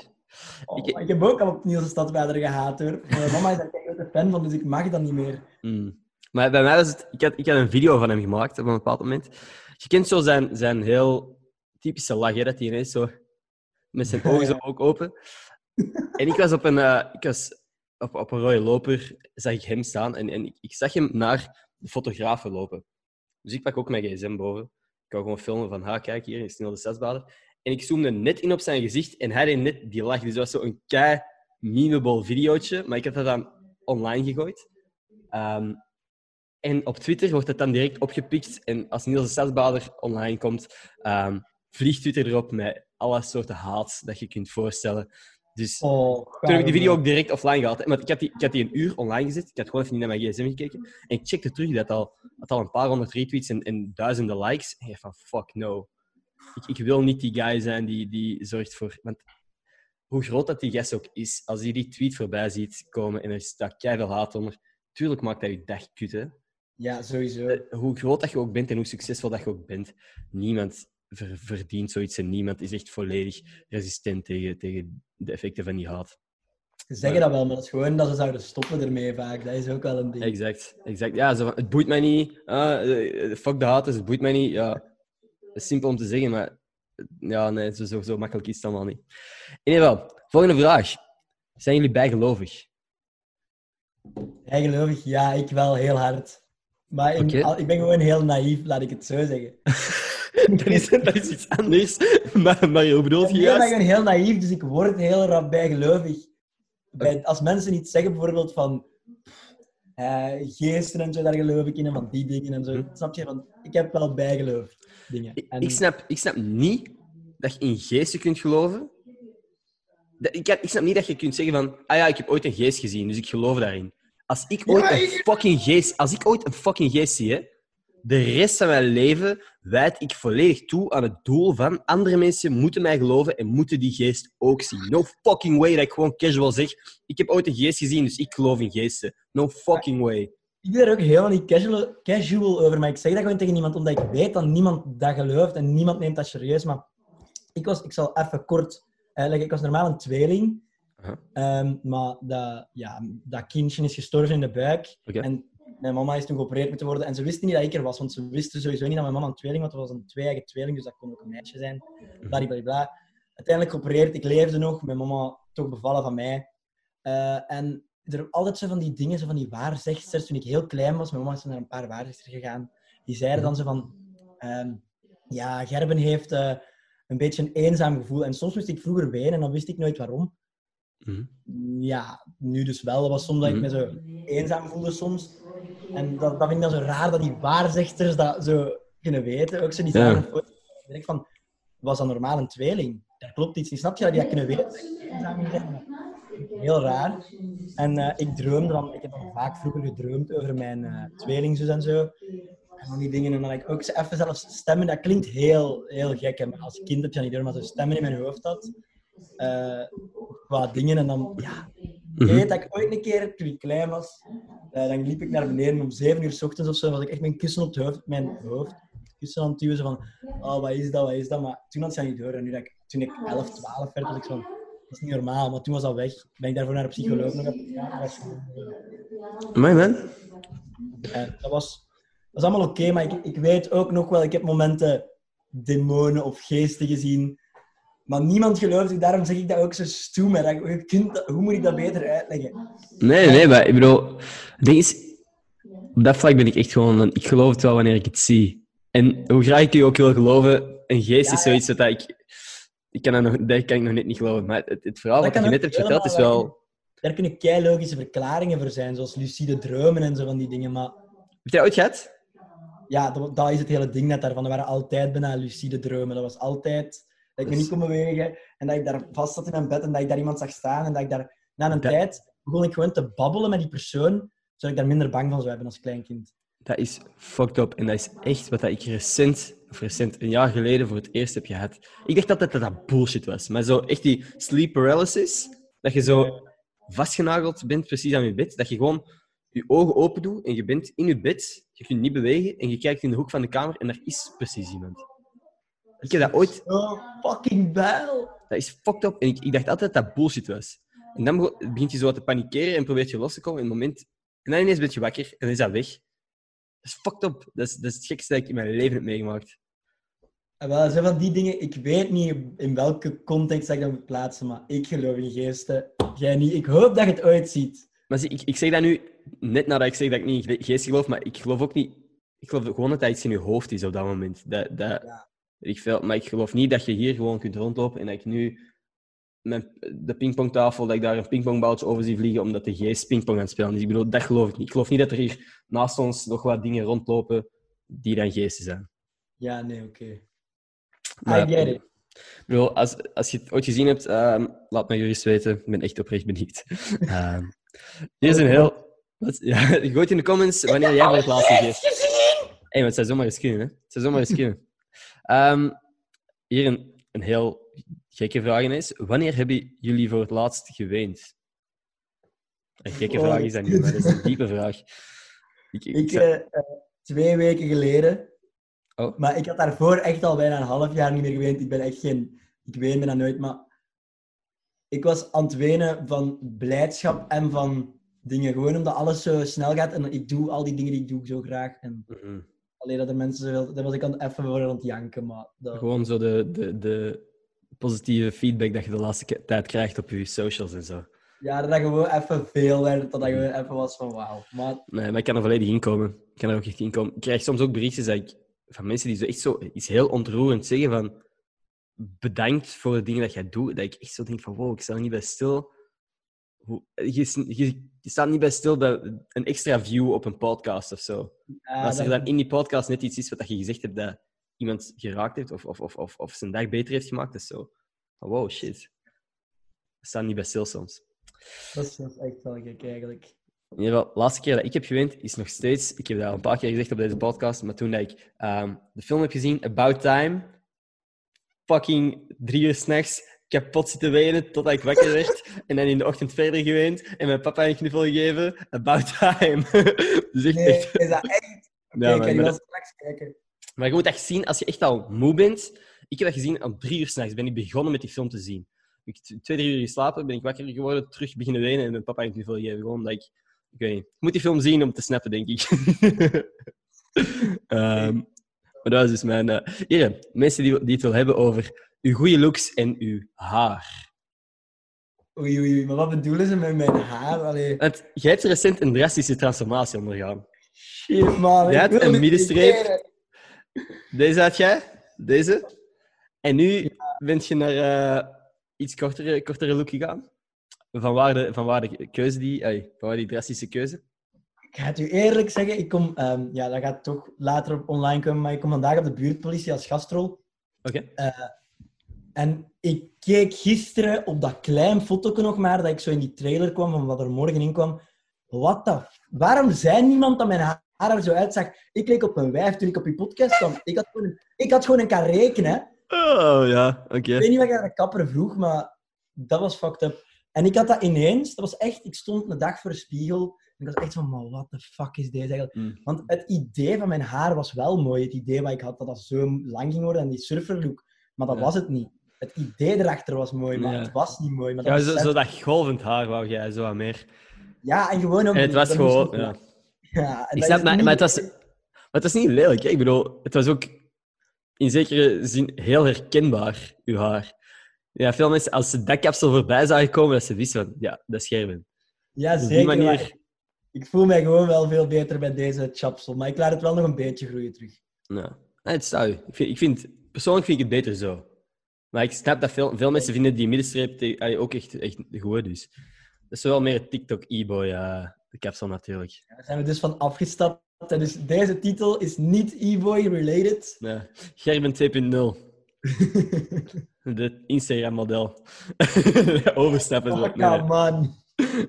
Oh, Ik- heb ook al op Niels de Stadsbader gehaat hoor. Mijn mama is daar een grote fan van, dus ik mag dat niet meer. Mm. Maar bij mij was het... Ik had, ik had een video van hem gemaakt op een bepaald moment. Je kent zo zijn, zijn heel typische lach, hè, dat hij ineens zo... Met zijn ogen zo ook open. En ik was op een... eh, ik was op, op een rode loper, zag ik hem staan. En, en ik, ik zag hem naar de fotografen lopen. Dus ik pak ook mijn gsm boven. Ik wou gewoon filmen van, ha, kijk, hier is Niels de Zesbader. En ik zoomde net in op zijn gezicht en hij deed net die lach. Dus dat was zo een kei memeable videootje. Maar ik had dat dan online gegooid. Ehm, en op Twitter wordt het dan direct opgepikt. En als Niels de Stadsbader online komt, ehm, vliegt Twitter erop met alle soorten haat dat je kunt voorstellen. Dus Oh, toen heb ik die video ook direct offline gehaald. hè. Want ik had, die, ik had die een uur online gezet. Ik had gewoon even niet naar mijn gsm gekeken. En ik checkte terug dat al, had al een paar honderd retweets en, en duizenden likes. En ik van, fuck no. ik, ik wil niet die guy zijn die, die zorgt voor... Want hoe groot dat die gast ook is, als hij die tweet voorbij ziet komen en er staat keihard haat onder, tuurlijk maakt dat je dag kut, hè. Ja, sowieso. Eh, Hoe groot dat je ook bent en hoe succesvol dat je ook bent, niemand verdient zoiets en niemand is echt volledig resistent tegen, tegen de effecten van die haat. Ze zeggen dat wel, maar dat is gewoon dat ze zouden stoppen ermee vaak. Dat is ook wel een ding. Exact, exact. Ja, zo het boeit mij niet. Ah, eh, fuck de haters, het boeit mij niet. Ja, dat is simpel om te zeggen, maar eh, ja, nee, zo, zo, zo makkelijk is het allemaal niet. In ieder geval, volgende vraag. Zijn jullie bijgelovig? Bijgelovig, ja, ik wel heel hard. Maar in- Oké. al- ik ben gewoon heel naïef, laat ik het zo zeggen. (laughs) (laughs) dat, is, dat is iets anders. (laughs) Maar, maar hoe bedoel Ik je ben juist? gewoon heel naïef, dus ik word heel rap bijgelovig. Bij, als mensen iets zeggen, bijvoorbeeld van eh, geesten en zo, daar geloof ik in, en van die dingen en zo. Hm. Snap je? Van, ik heb wel bijgeloof dingen. Ik, En- ik, snap, ik snap niet dat je in geesten kunt geloven. Dat- Ik, ik snap niet dat je kunt zeggen van... Ah ja, ik heb ooit een geest gezien, dus ik geloof daarin. Als ik ooit een ik- fucking geest... Als ik ooit een fucking geest zie, hè, de rest van mijn leven wijd ik volledig toe aan het doel van andere mensen moeten mij geloven en moeten die geest ook zien. No fucking way dat ik gewoon casual zeg. Ik heb ooit een geest gezien, dus ik geloof in geesten. No fucking way. Ik ben er ook helemaal niet casual, casual over, maar ik zeg dat gewoon tegen niemand omdat ik weet dat niemand dat gelooft en niemand neemt dat serieus. Maar ik, was, ik zal even kort uitleggen. Ik was normaal een tweeling. Ehm, maar dat, ja, dat kindje is gestorven in de buik. En mijn mama is toen geopereerd moeten worden. En ze wisten niet dat ik er was, want ze wisten sowieso niet dat mijn mama een tweeling was. Het was een twee-eigen tweeling, dus dat kon ook een meisje zijn. Bladibladibla. Uiteindelijk geopereerd, ik leefde nog. Mijn mama toch bevallen van mij. Eh, en er altijd zo van die dingen, zo van die waarzegsters. Toen ik heel klein was, mijn mama is naar een paar waarzegsters gegaan. Die zeiden dan zo van... ehm, ja, Gerben heeft eh, een beetje een eenzaam gevoel. En soms moest ik vroeger wenen en dan wist ik nooit waarom. Mhm. Ja, nu dus wel. Dat was soms dat ik me zo eenzaam voelde soms. En dat, dat vind ik dan zo raar dat die waarzegsters dat zo kunnen weten. Ook zo die Ja. Ik denk van, was dat normaal een tweeling? Dat klopt iets niet. Snap je dat die dat kunnen weten? Heel raar. En eh, ik droomde dan, ik heb dan vaak vroeger gedroomd over mijn eh tweelingzus en zo. En van die dingen. En dan ik ook even zelfs stemmen. Dat klinkt heel, heel gek. hè, maar als kind heb je dat niet door, maar zo stemmen in mijn hoofd had. eh, qua dingen. En dan, ja, ik weet dat ik ooit een keer, toen ik klein was, eh, dan liep ik naar beneden om 7 uur s ochtends of zo. was ik echt mijn kussen op het hoofd, mijn hoofd, kussen aan het duwen. Zo van, oh, wat is dat, wat is dat? Maar toen had ze dat niet door. En nu dat ik, toen ik 11, 12 werd, was ik zo van, dat is niet normaal. Maar toen was dat weg. Ben ik daarvoor naar een psycholoog nog Amai, man. dat was, dat was allemaal oké, maar ik, ik weet ook nog wel, ik heb momenten demonen of geesten gezien. Maar niemand gelooft ik, daarom zeg ik dat ook zo stoem. je kunt hoe moet ik dat beter uitleggen? Nee, nee, maar ik bedoel, het ding is, op dat vlak ben ik echt gewoon, ik geloof het wel wanneer ik het zie. En hoe graag ik je ook wil geloven, een geest Ja, is ja. zoiets dat ik, ik kan dat, nog, dat kan ik nog net niet geloven. Maar het, het verhaal Dat wat je net hebt verteld is wel... Daar kunnen kei logische verklaringen voor zijn, zoals lucide dromen en zo van die dingen. Maar Heb jij ooit gehad? ja, dat, dat is het hele ding net daarvan. Er waren altijd bijna lucide dromen. Dat was altijd dat ik me Dus- niet kon bewegen en dat ik daar vast zat in mijn bed en dat ik daar iemand zag staan en dat ik daar na een Dat- tijd begon ik gewoon te babbelen met die persoon, zodat ik daar minder bang van zou hebben als klein kind. Dat is fucked up. En dat is echt wat dat ik recent, of recent, een jaar geleden voor het eerst heb gehad. Ik dacht altijd dat dat bullshit was. Maar zo echt die sleep paralysis, dat je zo vastgenageld bent precies aan je bed, dat je gewoon je ogen open doet en je bent in je bed, je kunt niet bewegen en je kijkt in de hoek van de kamer en daar is precies iemand. Ik heb dat ooit... Oh, fucking bijl! Dat is fucked up. En ik, ik dacht altijd dat dat bullshit was. En dan begint je zo te panikeren en probeert je los te komen in het moment... En dan ineens ben je wakker en dan is dat weg. Dat is fucked up. Dat is, dat is het gekste dat ik in mijn leven heb meegemaakt. En wel, zijn van die dingen, ik weet niet in welke context dat ik dat moet plaatsen, maar ik geloof in geesten. Jij niet. Ik hoop dat je het ooit ziet. Maar zie, ik, ik zeg dat nu net nadat ik zeg dat ik niet in geest geloof, maar ik geloof ook niet... Ik geloof gewoon dat dat iets in je hoofd is op dat moment. Dat, dat, Ja. Ik veel, maar ik geloof niet dat je hier gewoon kunt rondlopen en dat ik nu mijn, de pingpongtafel, dat ik daar een pingpongballetje over zie vliegen omdat de geest pingpong aan het spelen is. Ik bedoel, dat geloof ik niet. Ik geloof niet dat er hier naast ons nog wat dingen rondlopen die dan geesten zijn. Ja, nee, oké. Maar- I get it. Ik bedoel, als, als je het ooit gezien hebt, ehm, laat me gerust weten. Ik ben echt oprecht benieuwd. (laughs) Ehm hier is een heel... Wat, ja, (laughs) gooi het in de comments wanneer jij voor het laatst geest... Hé, maar het zou zomaar eens kunnen, hè. Het zou zomaar eens (laughs) kunnen. Ehm, hier een, een heel gekke vraag is. Wanneer hebben jullie voor het laatst geweend? Een gekke Oh, vraag is dat niet, maar dat is een diepe vraag. Ik, ik, Ik, zou- eh, twee weken geleden. Oh. Maar ik had daarvoor echt al bijna een half jaar niet meer geweend. Ik ben echt geen... Ik ween bijna nooit, maar... Ik was aan het wenen van blijdschap en van dingen. Gewoon omdat alles zo snel gaat. En ik doe al die dingen die ik doe zo graag. En Mhm. Alleen dat er mensen zoveel... Daar was ik aan, even voor aan het janken, maar... Dat... Gewoon zo de, de, de positieve feedback dat je de laatste tijd krijgt op je socials en zo. Ja, dat dat gewoon even veel werd. Dat dat gewoon even was van wauw. Maar Nee, maar ik kan er volledig in komen. Ik kan er ook echt in komen. Ik krijg soms ook berichtjes dat ik, van mensen die zo echt zo iets heel ontroerend zeggen van bedankt voor de dingen dat jij doet. Dat ik echt zo denk van wow, ik sta niet bij stil. Hoe, je, je, je staat niet bij stil bij een extra view op een podcast of zo. ja, als er dat- dan in die podcast net iets is wat je gezegd hebt dat iemand geraakt heeft of, of, of, of, of zijn dag beter heeft gemaakt, is zo. Wow, shit. We staan niet bij stil soms. dat is, dat is echt wel gek eigenlijk. In ieder geval, de laatste keer dat ik heb geweend is nog steeds... Ik heb dat al een paar keer gezegd op deze podcast, maar toen dat ik ehm, de film heb gezien, About Time, fucking drie uur s'nachts, kapot zitten wenen totdat ik wakker werd. En dan in de ochtend verder geweend en mijn papa een knuffel gegeven. About Time. (laughs) dus echt, Nee, echt... is dat echt? Ja, ik maar, wel dat- straks kijken. maar je moet echt zien, als je echt al moe bent... Ik heb dat gezien om drie uur s'nachts. Ben ik begonnen met die film te zien. Ik heb twee, drie uur geslapen, ben ik wakker geworden, terug beginnen wenen en mijn papa een knuffel gegeven. Gewoon omdat ik... Ik weet niet. Ik moet die film zien om te snappen, denk ik. (laughs) Ehm, maar dat is dus mijn... eh Hier, mensen die, die het wil hebben over uw goede looks en uw haar. Oei, oei, oei. Maar wat bedoelen ze met mijn haar? Allee, Want jij hebt recent een drastische transformatie ondergaan. shit, man. Ik had een middenstreep. Deze had jij, deze. En nu ben je naar eh, iets kortere, kortere look gegaan. Van waar de, van waar de keuze die... van waar die drastische keuze? Ik ga het u eerlijk zeggen, ik kom... ehm, ja, dat gaat toch later op online komen, maar ik kom vandaag op de buurtpolitie als gastrol. Oké. En ik keek gisteren op dat klein fotootje nog maar, dat ik zo in die trailer kwam van wat er morgen in kwam. Wat de... Waarom zei niemand dat mijn haar er zo uitzag? Ik leek op een wijf toen ik op je podcast kwam. Ik had gewoon een, ik had gewoon een kan rekenen. Oh, ja. Oké. Ik weet niet wat ik aan de kapper vroeg, maar dat was fucked up. En ik had dat ineens, dat was echt, ik stond een dag voor de spiegel en ik was echt van, maar what the fuck is deze eigenlijk? Mm. Want het idee van mijn haar was wel mooi. Het idee wat ik had, dat dat zo lang ging worden en die surferlook. Maar dat Ja. was het niet. Het idee erachter was mooi, maar Ja. het was niet mooi. Maar dat Ja, zo, dat golvend haar wou jij zo aan meer. ja, en gewoon ook... En het was gewoon... Ja. (laughs) Ja, en Ik snap, maar, niet- maar, het was, maar het was niet lelijk. Hè? Ik bedoel, het was ook in zekere zin heel herkenbaar, uw haar. Ja, veel mensen, als ze dat kapsel voorbij zagen komen, dat ze wisten van, ja, dat is Gerben. Ja, Op die zeker. manier- Ik voel mij gewoon wel veel beter bij deze chapsel. Maar ik laat het wel nog een beetje groeien terug. Ja. Nee, het staat u. Ik vind, ik vind, persoonlijk vind ik het beter zo. Maar ik snap dat veel, veel mensen vinden die middenstreep ook echt, echt goed. Dus. Dat is wel meer TikTok-e-boy, eh, de kapsel natuurlijk. Daar zijn we dus van afgestapt. En dus deze titel is niet e-boy related. Ja. Gerben 2.0. (laughs) De Instagram-model. (laughs) Overstappen. Nee, nee. man.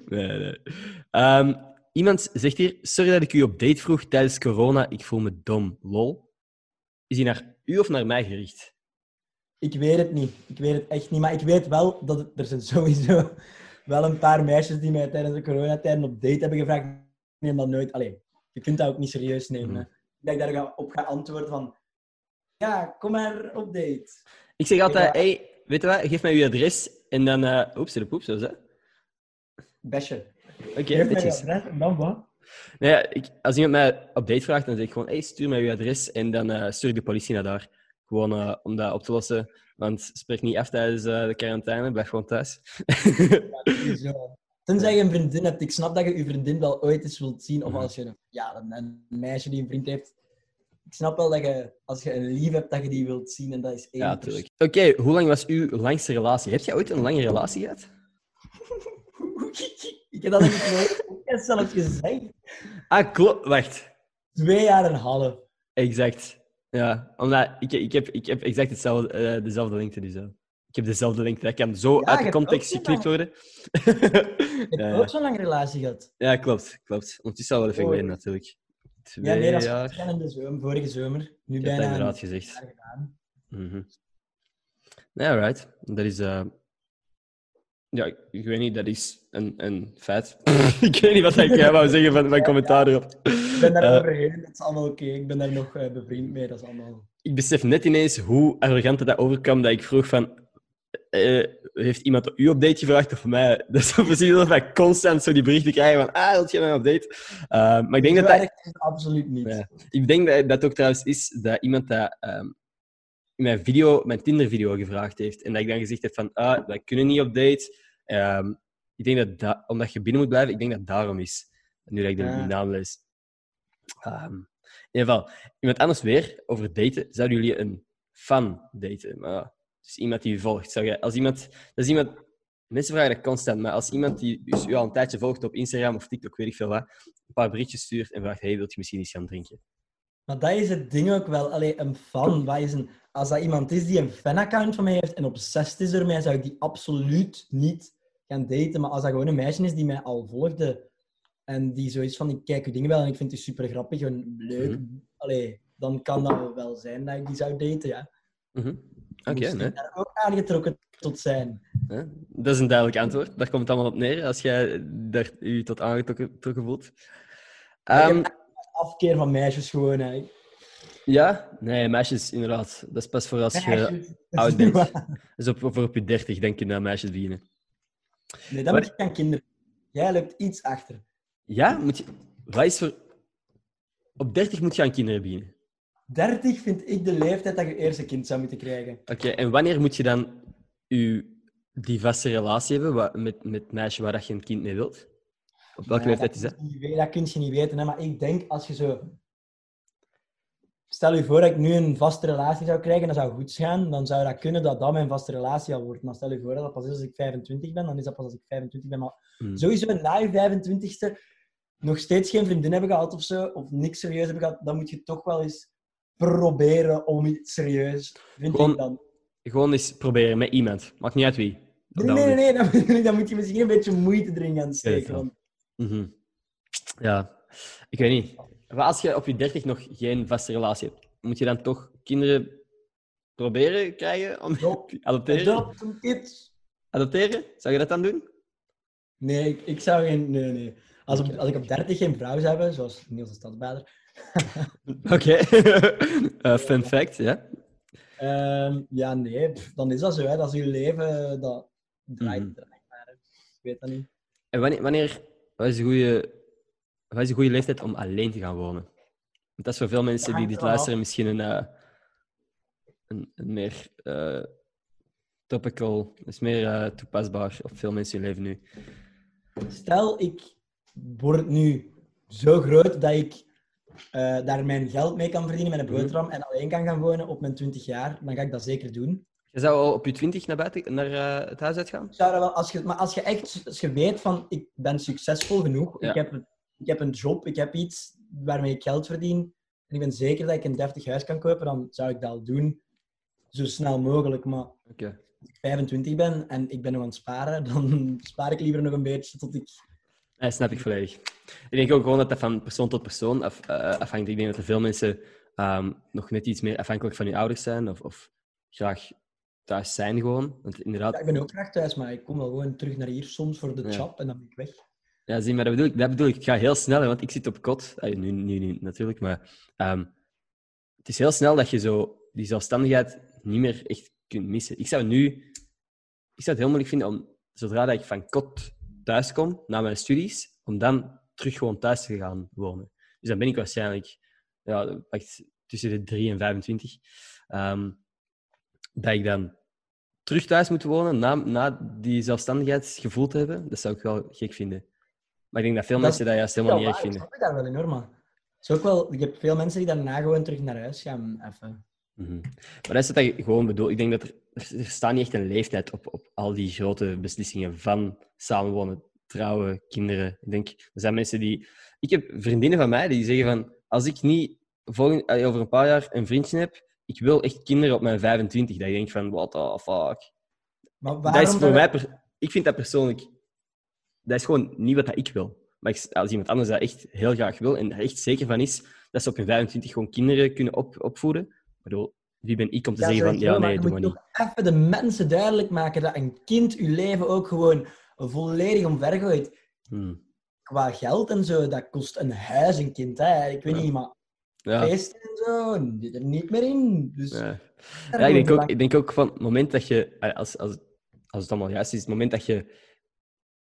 Nee, nee. Ehm, iemand zegt hier: Sorry dat ik u op date vroeg tijdens corona. Ik voel me dom. Lol. Is hij naar u of naar mij gericht? Ik weet het niet. Ik weet het echt niet. Maar ik weet wel dat het- er zijn sowieso wel een paar meisjes die mij tijdens de coronatijd op date hebben gevraagd. Ik neem dat nooit... Allee, je kunt dat ook niet serieus nemen. Mhm. hè. Dat ik daarop ga antwoorden van... Ja, kom maar op date. Ik zeg altijd: Ja. hey, weet je wat? Geef mij uw adres. En dan. eh oeps, de poep, zo. Besje. Oké, adres en dan wat? Nee, ja, ik, als iemand mij op date vraagt, dan zeg ik gewoon: hey, stuur mij uw adres. En dan eh, stuur ik de politie naar daar. Gewoon eh, om dat op te lossen. Want spreek niet af tijdens eh, de quarantaine. Blijf gewoon thuis. Sowieso. Tenzij je een vriendin hebt. Ik snap dat je je vriendin wel ooit eens wilt zien. Of Mhm. als je een, ja, een, meisje die een vriend heeft. Ik snap wel dat je, als je een lief hebt, dat je die wilt zien. En dat is één ja, natuurlijk. Oké, hoe lang was uw langste relatie? Heb jij ooit een lange relatie gehad? (laughs) Ik heb dat in (laughs) podcast zelf gezegd. Ah, klopt. Wacht. Twee jaar en een half. Exact. Ja, omdat ik, ik, heb, ik heb exact hetzelfde, eh, dezelfde lengte. Dus, ja. Ik heb dezelfde lengte. Dat kan zo uit de context geknipt worden. Je hebt (laughs) ja, ook zo'n lange relatie gehad. ja, klopt. klopt. Ondertussen al wel even Oh. geleden, natuurlijk. Twee Ja, nee, dat is in de zomer, vorige zomer. Nu Ik heb bijna dat een inderdaad gezegd. Mhm. Ja, right. Dat is... eh, Ja, ik, ik weet niet, dat is een, een feit. (laughs) ik weet niet wat ik eh, wou zeggen van mijn commentaar erop. Ik ben daar Eh, overheen, dat is allemaal oké. Ik ben daar nog eh, bevriend mee, dat is allemaal... ik besef net ineens hoe arrogant dat overkwam dat ik vroeg van... heeft iemand u op date gevraagd of mij? (laughs) Dat is precies alsof wij constant zo die berichten krijgen van ah, wil je mij op date? Eh, maar ik denk dat dat... absoluut niet. Ja. Ik denk dat dat ook trouwens is dat iemand dat ehm, mijn video, mijn Tinder-video gevraagd heeft. En dat ik dan gezegd heb van, ah, wij kunnen niet op date. Ehm, ik denk dat, dat, omdat je binnen moet blijven, ik denk dat het daarom is. Nu dat ik de Ja. naam lees. Ehm, in ieder geval, iemand anders weer over daten. Zouden jullie een fan daten? Maar dus iemand die je volgt. Zou als iemand, dat is iemand, mensen vragen dat constant, maar als iemand die dus u al een tijdje volgt op Instagram of TikTok, weet ik veel wat, een paar berichtjes stuurt en vraagt, hey, wilt je misschien iets gaan drinken? Maar dat is het ding ook wel. Allee, een fan, wat is een... als dat iemand is die een fanaccount van mij heeft en obsessed is ermee, zou ik die absoluut niet gaan daten. Maar als dat gewoon een meisje is die mij al volgde en die zoiets van, ik kijk je dingen wel en ik vind het super grappig en leuk, allee, dan kan dat wel zijn dat ik die zou daten, ja. Mhm. Oké, Moest ik nee. daar ook aangetrokken tot zijn. Ja, Dat is een duidelijk antwoord. Daar komt het allemaal op neer als jij daar u tot aangetrokken getrokken voelt. Heb afkeer van meisjes gewoon, hè. ja, nee, meisjes inderdaad. Dat is pas voor als je Meisjes, dat oud bent. (laughs) Dus op, voor op je dertig denk je naar meisjes beginnen. Nee, dan Maar- moet je aan kinderen. Jij loopt iets achter. Ja, moet je... Wat is voor... Op 30 moet je aan kinderen beginnen. 30 vind ik de leeftijd dat je eerst een kind zou moeten krijgen. Oké, en wanneer moet je dan je, die vaste relatie hebben met, met meisje waar dat je een kind mee wilt? Op welke leeftijd is dat? kun je niet weten- Dat kun je niet weten, hè, maar ik denk als je zo... Stel je voor dat ik nu een vaste relatie zou krijgen, dat zou goed gaan, dan zou dat kunnen dat dat mijn vaste relatie al wordt. Maar stel je voor dat dat pas is als ik 25 ben, dan is dat pas als ik 25 ben. Maar Hmm. sowieso na je 25ste nog steeds geen vriendin hebben gehad of zo, of niks serieus hebben gehad, dan moet je toch wel eens proberen om iets serieus, vind Gewoon ik dan. Gewoon eens proberen met iemand. Maakt niet uit wie. Nee, nee, nee, nee, (laughs) dan, dan moet je misschien een beetje moeite erin gaan steken. Mhm. Ja, ik weet niet. Maar als je op je 30 nog geen vaste relatie hebt, moet je dan toch kinderen proberen krijgen? Om... Jo, (laughs) Adopteren? Adopt een kind. Adopteren? Zou je dat dan doen? Nee, ik, ik zou geen... Nee, nee. Als, op- als ik op 30 geen vrouw zou hebben, zoals Niels de Stadsbader, (laughs) (laughs) Oké. Eh, fun fact, ja. ehm, ja, nee, pff, dan is dat zo. Hè. Dat is je leven, dat draait, hè. Ik weet dat niet. En wanneer, wanneer wat is, een goede, wat is goede leeftijd om alleen te gaan wonen? Want dat is voor veel mensen die dit luisteren misschien een, eh, een, een meer eh, topical, is meer eh, toepasbaar op veel mensen in leven nu. Stel, ik word nu zo groot dat ik daar mijn geld mee kan verdienen met een Mhm. boterham en alleen kan gaan wonen op mijn 20 jaar, dan ga ik dat zeker doen. Je zou op je twintig naar buiten, naar eh, het huis uitgaan? Zou dat wel, als je, maar als je echt als je weet van ik ben succesvol genoeg, Ja. ik, heb, een- ik heb een job, ik heb iets waarmee ik geld verdien en ik ben zeker dat ik een deftig huis kan kopen, dan zou ik dat al doen. Zo snel mogelijk. Maar als ik 25 ben en ik ben nog aan het sparen, (laughs) dan spaar ik liever nog een beetje tot ik... Nee, snap ik volledig. Ik denk ook gewoon dat dat van persoon tot persoon af, eh, afhangt. Ik denk dat er veel mensen ehm, nog net iets meer afhankelijk van hun ouders zijn of, of graag thuis zijn gewoon. Want inderdaad, Ja, ik ben ook graag thuis, maar ik kom wel gewoon terug naar hier soms voor de Ja. en dan ben ik weg. Ja, zie, maar dat bedoel ik. Dat bedoel ik. Het gaat heel snel, hè, want ik zit op kot. Ah, nu, nu niet natuurlijk, maar ehm, het is heel snel dat je zo die zelfstandigheid niet meer echt kunt missen. Ik zou nu... Ik zou het heel moeilijk vinden om, zodra dat ik van kot thuis kom, na mijn studies, om dan terug gewoon thuis te gaan wonen. Dus dan ben ik waarschijnlijk ja, echt tussen de 3 en 25. Ehm, dat ik dan terug thuis moet wonen na, na die zelfstandigheidsgevoel te hebben, dat zou ik wel gek vinden. Maar ik denk dat veel Dat mensen dat juist helemaal niet waar, ik vinden. snap je daar wel enorm. Het is ook wel, ik heb veel mensen die daarna gewoon terug naar huis gaan. Even. Mhm. Maar dat is wat ik gewoon bedoel. Ik denk dat er, er staat niet echt een leeftijd op, op al die grote beslissingen van samenwonen, trouwen, kinderen. Ik denk, er zijn mensen die... Ik heb vriendinnen van mij die zeggen van, als ik niet volgend, over een paar jaar een vriendje heb, ik wil echt kinderen op mijn 25. Dat ik denk van, what the fuck. Maar Dat is voor mij... per- Ik vind dat persoonlijk... Dat is gewoon niet wat ik wil. Maar als iemand anders dat echt heel graag wil en er echt zeker van is dat ze op hun 25 gewoon kinderen kunnen op, opvoeden, ik bedoel, wie ben ik om te Ja, zeggen van, ja, nee, je doe maar niet. toch even de mensen duidelijk maken dat een kind je leven ook gewoon volledig omvergooit. Hmm. Qua geld en zo, dat kost een huis een kind. Hè. Ik weet Ja. niet, maar Ja. feesten en zo, zit er niet meer in. Dus Ja. daar Ja, ik, denk ook, ik denk ook van het moment dat je, als, als, als het allemaal juist is, het moment dat je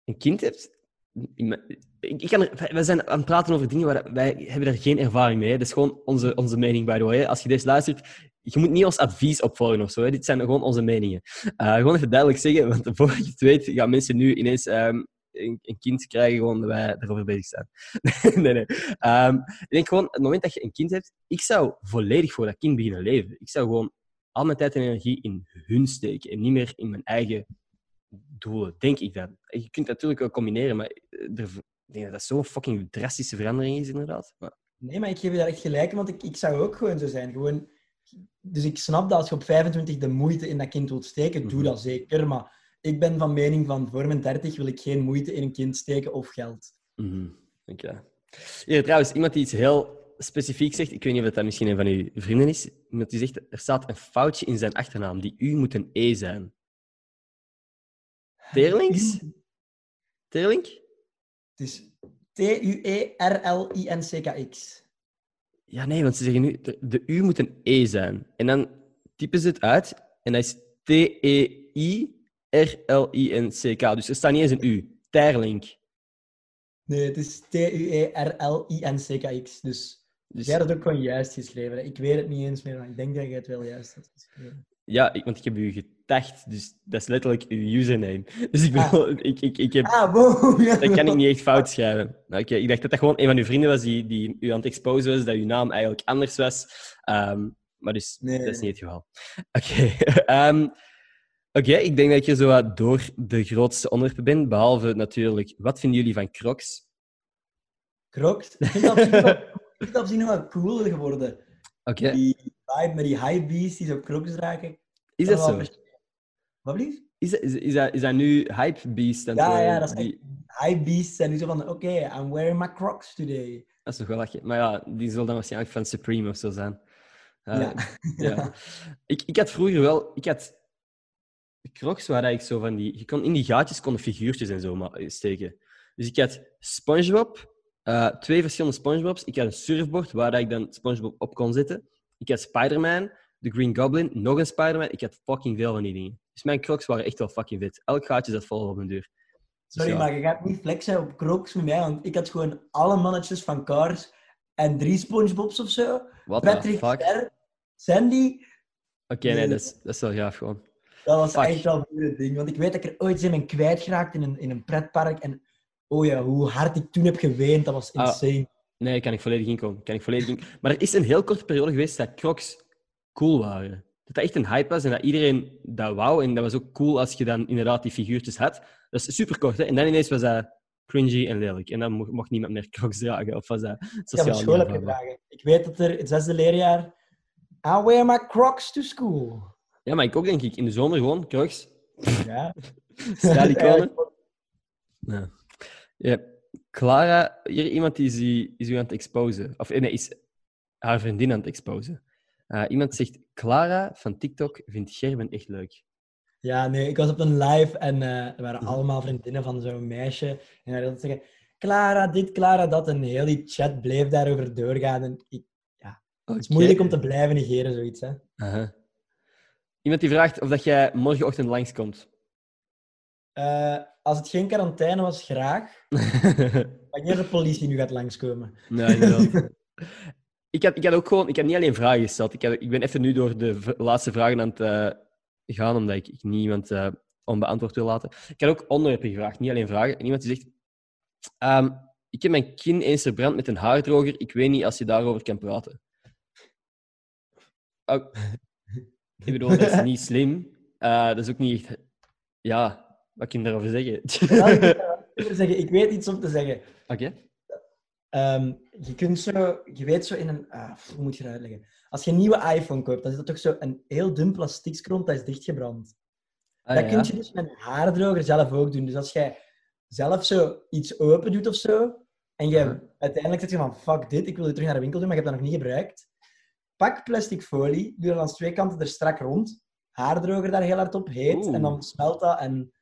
een kind hebt. Ik, ik kan er, wij zijn aan het praten over dingen waar wij hebben er geen ervaring mee. hè. Dat is gewoon onze, onze mening, by the way. Als je deze luistert, je moet niet ons advies opvolgen of zo. Hè. Dit zijn gewoon onze meningen. Eh, gewoon even duidelijk zeggen, want (laughs) voor je het weet, gaan mensen nu ineens ehm, een, een kind krijgen, gewoon dat wij erover bezig zijn. (laughs) nee, nee. Ehm, ik denk gewoon, het moment dat je een kind hebt, ik zou volledig voor dat kind beginnen leven. Ik zou gewoon al mijn tijd en energie in hun steken en niet meer in mijn eigen doelen, denk ik dan. Je kunt het natuurlijk wel combineren, maar er, ik denk dat dat zo'n fucking drastische verandering is, inderdaad. Maar, Nee, maar ik geef je daar echt gelijk want ik, ik zou ook gewoon zo zijn. Gewoon... Dus ik snap dat als je op 25 de moeite in dat kind wilt steken, doe Mhm. dat zeker. Maar ik ben van mening van voor mijn 30 wil ik geen moeite in een kind steken of geld. je. Hier, trouwens, iemand die iets heel specifiek zegt, ik weet niet of dat misschien een van uw vrienden is, iemand die zegt, er staat een foutje in zijn achternaam, die U moet een E zijn. Teerlinks? Teerlink? Het is E T-U-E-R-L-I-N-C-K-X. Ja, nee, want ze zeggen nu, de, de U moet een E zijn. En dan typen ze het uit en dat is T-E-I-R-L-I-N-C-K. Dus er staat niet eens een U. Terlink. Nee, het is T-U-E-R-L-I-N-C-K-X. Dus Dus, jij hebt het ook gewoon juist geschreven. Ik weet het niet eens meer, maar ik denk dat je het wel juist hebt geschreven. ja, ik, want ik heb u getagd, dus dat is letterlijk uw username. (laughs) Dus ik, Ah. bedoel, ik, ik, ik heb, Ah, wow! (laughs) Dat kan ik niet echt fout schrijven. Nou, Oké, ik dacht dat dat gewoon een van uw vrienden was die, die u aan het exposen was, dat uw naam eigenlijk anders was. Ehm, maar dus, Nee, dat is niet het geval. Oké. (laughs) ehm, Oké, ik denk dat hier zo wat door de grootste onderwerpen ben, behalve natuurlijk, wat vinden jullie van Crocs? Crocs. (laughs) Ik vind dat op zich nog wel cooler geworden. Oké, Die vibe met die high beasts die zo Crocs dragen. is dat zo? Wat blieft? Is dat, is, is dat, is dat nu Hype Beast? dan Ja, zo, ja, dat is die- beasts zijn nu zo van, oké, I'm wearing my Crocs today. Dat is nog wel lachen. Maar ja, die zal dan waarschijnlijk van Supreme of zo zijn. Eh, ja. ja. (laughs) Ik, ik had vroeger wel... Ik had crocs waar ik zo van die... Je kon, in die gaatjes konden figuurtjes en zo ma- steken. Dus ik had SpongeBob, eh, twee verschillende SpongeBobs. Ik had een surfboard waar ik dan SpongeBob op kon zetten. Ik had Spider-Man, de Green Goblin, nog een Spider-Man. Ik had fucking veel van die dingen. Dus mijn crocs waren echt wel fucking vet. Elk gaatje zat vol op mijn deur. Dus Sorry, ja. maar je gaat niet flexen op Crocs met mij, want ik had gewoon alle mannetjes van Cars en drie Spongebobs of zo. What the Patrick? Oké, Sandy. nee, Nee. dat is, dat is wel gaaf gewoon. Dat was Fuck. echt wel een ding. Want ik weet dat ik er ooit eens in ben kwijtgeraakt in een, in een pretpark. En oh ja, hoe hard ik toen heb geweend, dat was Ah. insane. Nee, kan ik volledig inkomen. Kan ik volledig in... Maar er is een heel korte periode geweest dat Crocs cool waren. Dat dat echt een hype was en dat iedereen dat wou. En dat was ook cool als je dan inderdaad die figuurtjes had. Dat is super kort, hè. En dan ineens was dat cringy en lelijk. En dan mocht, niemand meer Crocs dragen. Of was dat Ik heb sociaal school heb gedragen. Ik weet dat er het zesde leerjaar... I wear my Crocs to school. Ja, maar ik ook, denk ik. In de zomer gewoon Crocs. Ja. (laughs) Stijliconen. Ja. ja. Clara, hier iemand die is, u- is u aan het exposen. Of nee, is haar vriendin aan het exposen. Eh, iemand zegt, Clara van TikTok vindt Gerben echt leuk. Ja, nee, ik was op een live en eh, er waren allemaal vriendinnen van zo'n meisje. En hij wilde zeggen, Clara dit, Clara dat. En heel die chat bleef daarover doorgaan. En ik, het is moeilijk om te blijven negeren, zoiets. Hè. Iemand die vraagt of dat jij morgenochtend langskomt. Eh, als het geen quarantaine was, graag. (laughs) Wanneer de politie nu gaat langskomen. nee, inderdaad. (laughs) ik, had, ik had ook gewoon... Ik heb niet alleen vragen gesteld. Ik, had, ik ben even nu door de laatste vragen aan het eh, gaan, omdat ik, ik niemand eh onbeantwoord wil laten. Ik had ook onderwerpen gevraagd, niet alleen vragen. En iemand die zegt... ehm, ik heb mijn kin eens verbrand met een haardroger. Ik weet niet als je daarover kan praten. Oh, ik bedoel, dat is (laughs) niet slim. Eh, dat is ook niet echt... Ja, wat kun je daarover zeggen? Ik (laughs) zeggen, ik weet iets om te zeggen. Oké. Ehm, je kunt zo, je weet zo in een, ah, hoe moet je dat uitleggen? Als je een nieuwe iPhone koopt, dan is dat toch zo een heel dun plastic rond dat is dichtgebrand. Ah, dat ja. kun je dus met een haardroger zelf ook doen. Dus als jij zelf zo iets open doet of zo, en je uiteindelijk zegt je van fuck dit, ik wil het terug naar de winkel doen, maar ik heb dat nog niet gebruikt. Pak plastic folie, doe dan langs twee kanten er strak rond, haardroger daar heel hard op, heet, Oeh. en dan smelt dat en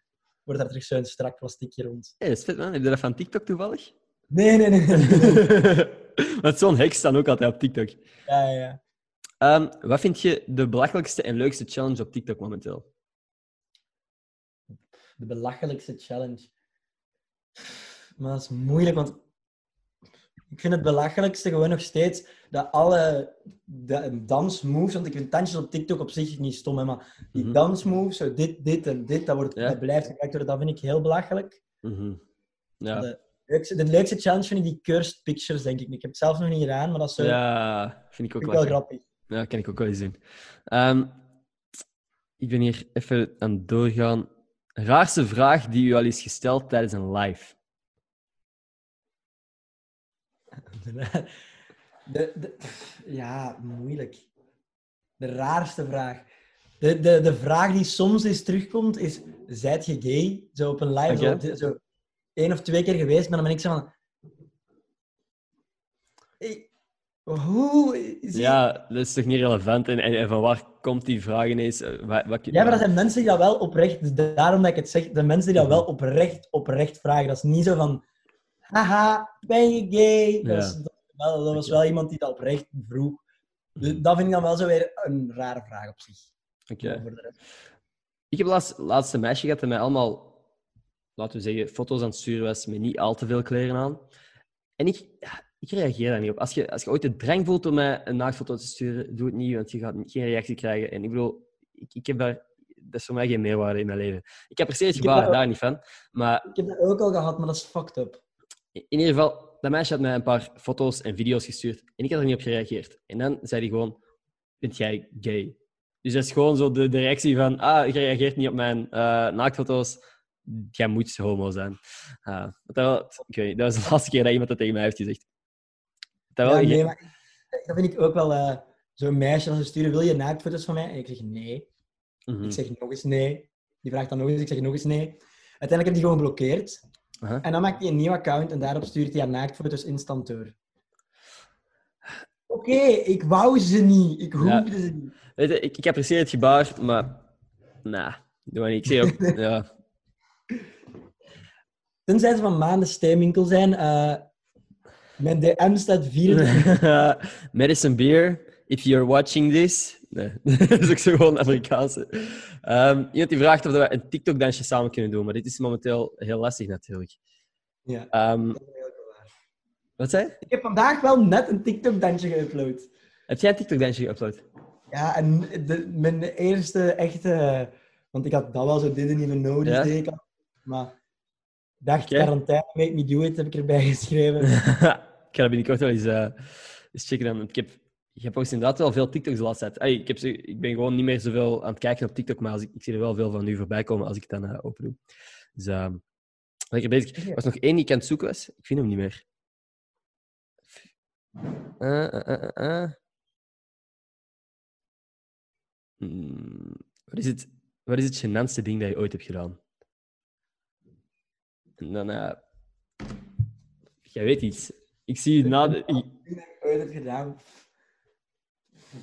wordt daar terug zo'n strak plasticje rond. Hey, dat is vet, man. Heb je dat van TikTok toevallig? Nee, nee, nee. nee. (laughs) Want zo'n heks staan ook altijd op TikTok. ja, ja, ja. Ehm, wat vind je de belachelijkste en leukste challenge op TikTok momenteel? De belachelijkste challenge. Maar dat is moeilijk, want ik vind het belachelijkste gewoon nog steeds dat alle de dansmoves, want ik vind dansjes op TikTok op zich niet stom, hè, maar die Mhm. dansmoves, zo dit, dit en dit, dat, wordt, Ja. dat blijft gebruikt worden, dat vind ik heel belachelijk. Mhm. Ja. De, leukste, de leukste challenge vind ik die cursed pictures, denk ik. Ik heb het zelf nog niet gedaan, maar dat is zo, ja, vind ik ook vind wel grappig. Ja, kan ik ook wel eens doen. Ehm, ik ben hier even aan het doorgaan. Raarste vraag die u al is gesteld tijdens een live. (laughs) De, de, ja, moeilijk. De raarste vraag. De, de, de vraag die soms eens terugkomt is: Zijt je gay? Zo op een live, zo, zo één of twee keer geweest, maar dan ben ik zo van. Hey, hoe? Is Ja, dat is toch niet relevant? En, en, en van waar komt die vraag ineens? Eh, Wat, wat, Ja, maar dat zijn mensen die dat wel oprecht, dus daarom dat ik het zeg, de mensen die dat wel oprecht, oprecht vragen. Dat is niet zo van, haha, ben je gay? Dat, wel, was wel iemand die dat oprecht vroeg. Dus dat vind ik dan wel zo weer een rare vraag op zich. Oké. Ik heb laatst laatste meisje gehad dat mij allemaal, laten we zeggen, foto's aan het sturen was met niet al te veel kleren aan. En ik, ik reageer daar niet op. Als je, als je ooit de drang voelt om mij een naaktfoto te sturen, doe het niet, want je gaat geen reactie krijgen. En ik bedoel, ik, ik heb daar, dat is voor mij geen meerwaarde in mijn leven. Ik heb gebaar, dat ook. daar niet van. Maar Ik heb dat ook al gehad, maar dat is fucked up. In ieder geval, dat meisje had mij een paar foto's en video's gestuurd en ik had er niet op gereageerd. En dan zei hij gewoon, vind jij gay? Dus dat is gewoon zo de, de reactie van, ah, je reageert niet op mijn eh, naaktfoto's, jij moet homo zijn. Ah, dat, dat was de laatste keer dat iemand dat tegen mij heeft gezegd. Dat Ja, nee, maar dat vind ik ook wel eh, zo'n meisje dat ze sturen, wil je naaktfoto's van mij? En ik zeg nee. Mhm. Ik zeg nog eens nee. Die vraagt dan nog eens, ik zeg nog eens nee. Uiteindelijk heb ik die gewoon geblokkeerd. En dan maakt hij een nieuw account en daarop stuurt hij haar naaktfoto's instant door. Oké, ik wou ze niet. Ik hoefde ze niet. Weet je, ik, ik apprecieer het gebaar, maar... Nah, doe maar niet. Ik zie ook... (laughs) ja. Tenzij ze van maanden steenwinkel zijn. eh, mijn DM staat 24. (laughs) Medicine Beer, if you're watching this. Nee, dat is ook zo gewoon Amerikaanse. Ehm, iemand die vraagt of we een TikTok-dansje samen kunnen doen, maar dit is momenteel heel lastig natuurlijk. Ja. Ehm, wat zei? Ik heb vandaag wel net een TikTok-dansje geüpload. Heb jij een TikTok-dansje geüpload? Ja, en de, mijn eerste echte... Want ik had dat wel zo didn't even know, dus Ja? ik. Maar dacht quarantaine, make me do it, heb ik erbij geschreven. (laughs) ik ga dat binnenkort wel eens, eens checken. Dan. Ik heb, ik heb ook inderdaad wel veel TikToks de laatste tijd. Ik, heb, ik ben gewoon niet meer zoveel aan het kijken op TikTok, maar als ik, ik zie er wel veel van nu voorbij komen als ik het dan eh, open doe. Dus ehm, lekker bezig. Er was nog één die ik aan het zoeken was. Ik vind hem niet meer. Eh, eh. Hmm, wat, is het, wat is het gênantste ding dat je ooit hebt gedaan? En dan... jij weet iets. Ik zie je na... de- ik- heb ooit gedaan.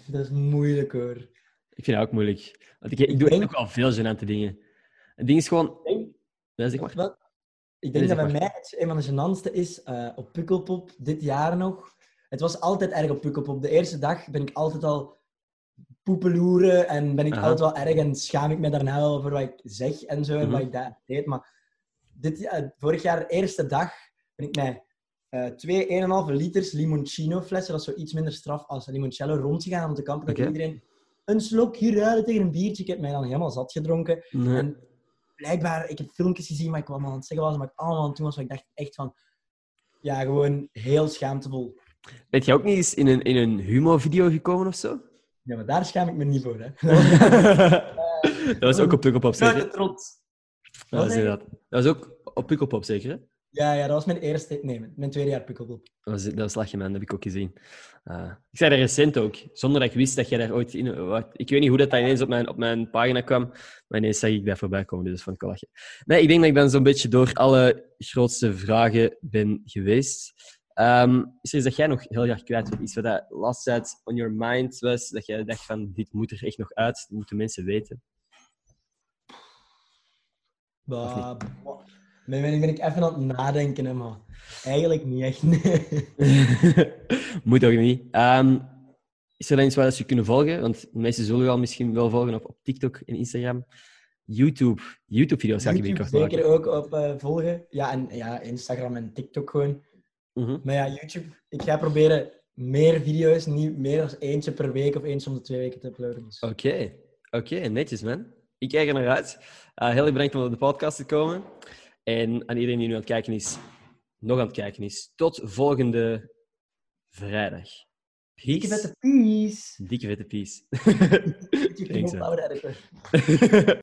Dat is moeilijk hoor. Ik vind het ook moeilijk. Want ik, ik doe echt nog wel veel gênante dingen. Het ding is gewoon... Ja, zeg maar. Wat? Ik denk dat zeg bij mij het een van de gênantste is eh, op Pukkelpop dit jaar nog. Het was altijd erg op Pukkelpop. De eerste dag ben ik altijd al poepeloeren en ben ik Aha. altijd wel erg en schaam ik me daarna wel voor wat ik zeg en zo en Mhm. wat ik daar deed. Maar dit, jaar- vorig jaar, de eerste dag, ben ik met eh twee 1,5 liters limoncino flessen, dat is zo iets minder straf als limoncello, rondgegaan om te kampen. Dat Oké. iedereen een slok hier ruilen tegen een biertje. Ik heb mij dan helemaal zat gedronken. Nee. En blijkbaar, ik heb filmpjes gezien waar ik wat aan het zeggen was, maar ik allemaal aan het doen was, waar ik dacht echt van, ja, gewoon heel schaamtevol. Ben jij ook niet eens in een, in een humorvideo gekomen of zo? Ja, maar daar schaam ik me niet voor, hè. (laughs) (laughs) dat was ook op Pukkelpop, Grote zeker? trots. Dat was, inderdaad. dat was ook op Pukkelpop, zeker? Hè? Ja, ja, dat was mijn eerste, nee, mijn tweede jaar Pukkelpop. Dat was, dat was lachje, man. Dat heb ik ook gezien. Ah. ik zei dat recent ook, zonder dat ik wist dat jij daar ooit in... Wat, ik weet niet hoe dat, dat ineens op mijn, op mijn pagina kwam, maar ineens zag ik dat voorbij komen, dus dat vond ik. Nee, ik denk dat ik dan zo'n beetje door alle grootste vragen ben geweest. Ehm, is er iets dat jij nog heel graag kwijt wilt? Iets wat dat last tijd on your mind was, dat jij dacht van, dit moet er echt nog uit, dat moeten mensen weten? Bah, bah. Ben, ik even aan het nadenken, hè, maar eigenlijk niet echt. Nee. (laughs) moet ook niet. Ehm, is er dan iets waar dat ze je kunnen volgen? Want mensen zullen je al misschien wel volgen op, op TikTok en Instagram. YouTube. YouTube-video's ga ik binnenkort zeker ook op eh, volgen. Ja, en ja, Instagram en TikTok gewoon. Mhm. Maar ja, YouTube. Ik ga proberen meer video's, niet meer dan eentje per week of eens om de twee weken te uploaden. Dus. Oké, oké, netjes man. Ik kijk er naar uit. Eh, heel erg bedankt om op de podcast te komen. En aan iedereen die nu aan het kijken is, nog aan het kijken is, tot volgende vrijdag. Dikke Peace. vette peace. Dikke vette peace. (laughs) Man. Power Editor. (laughs)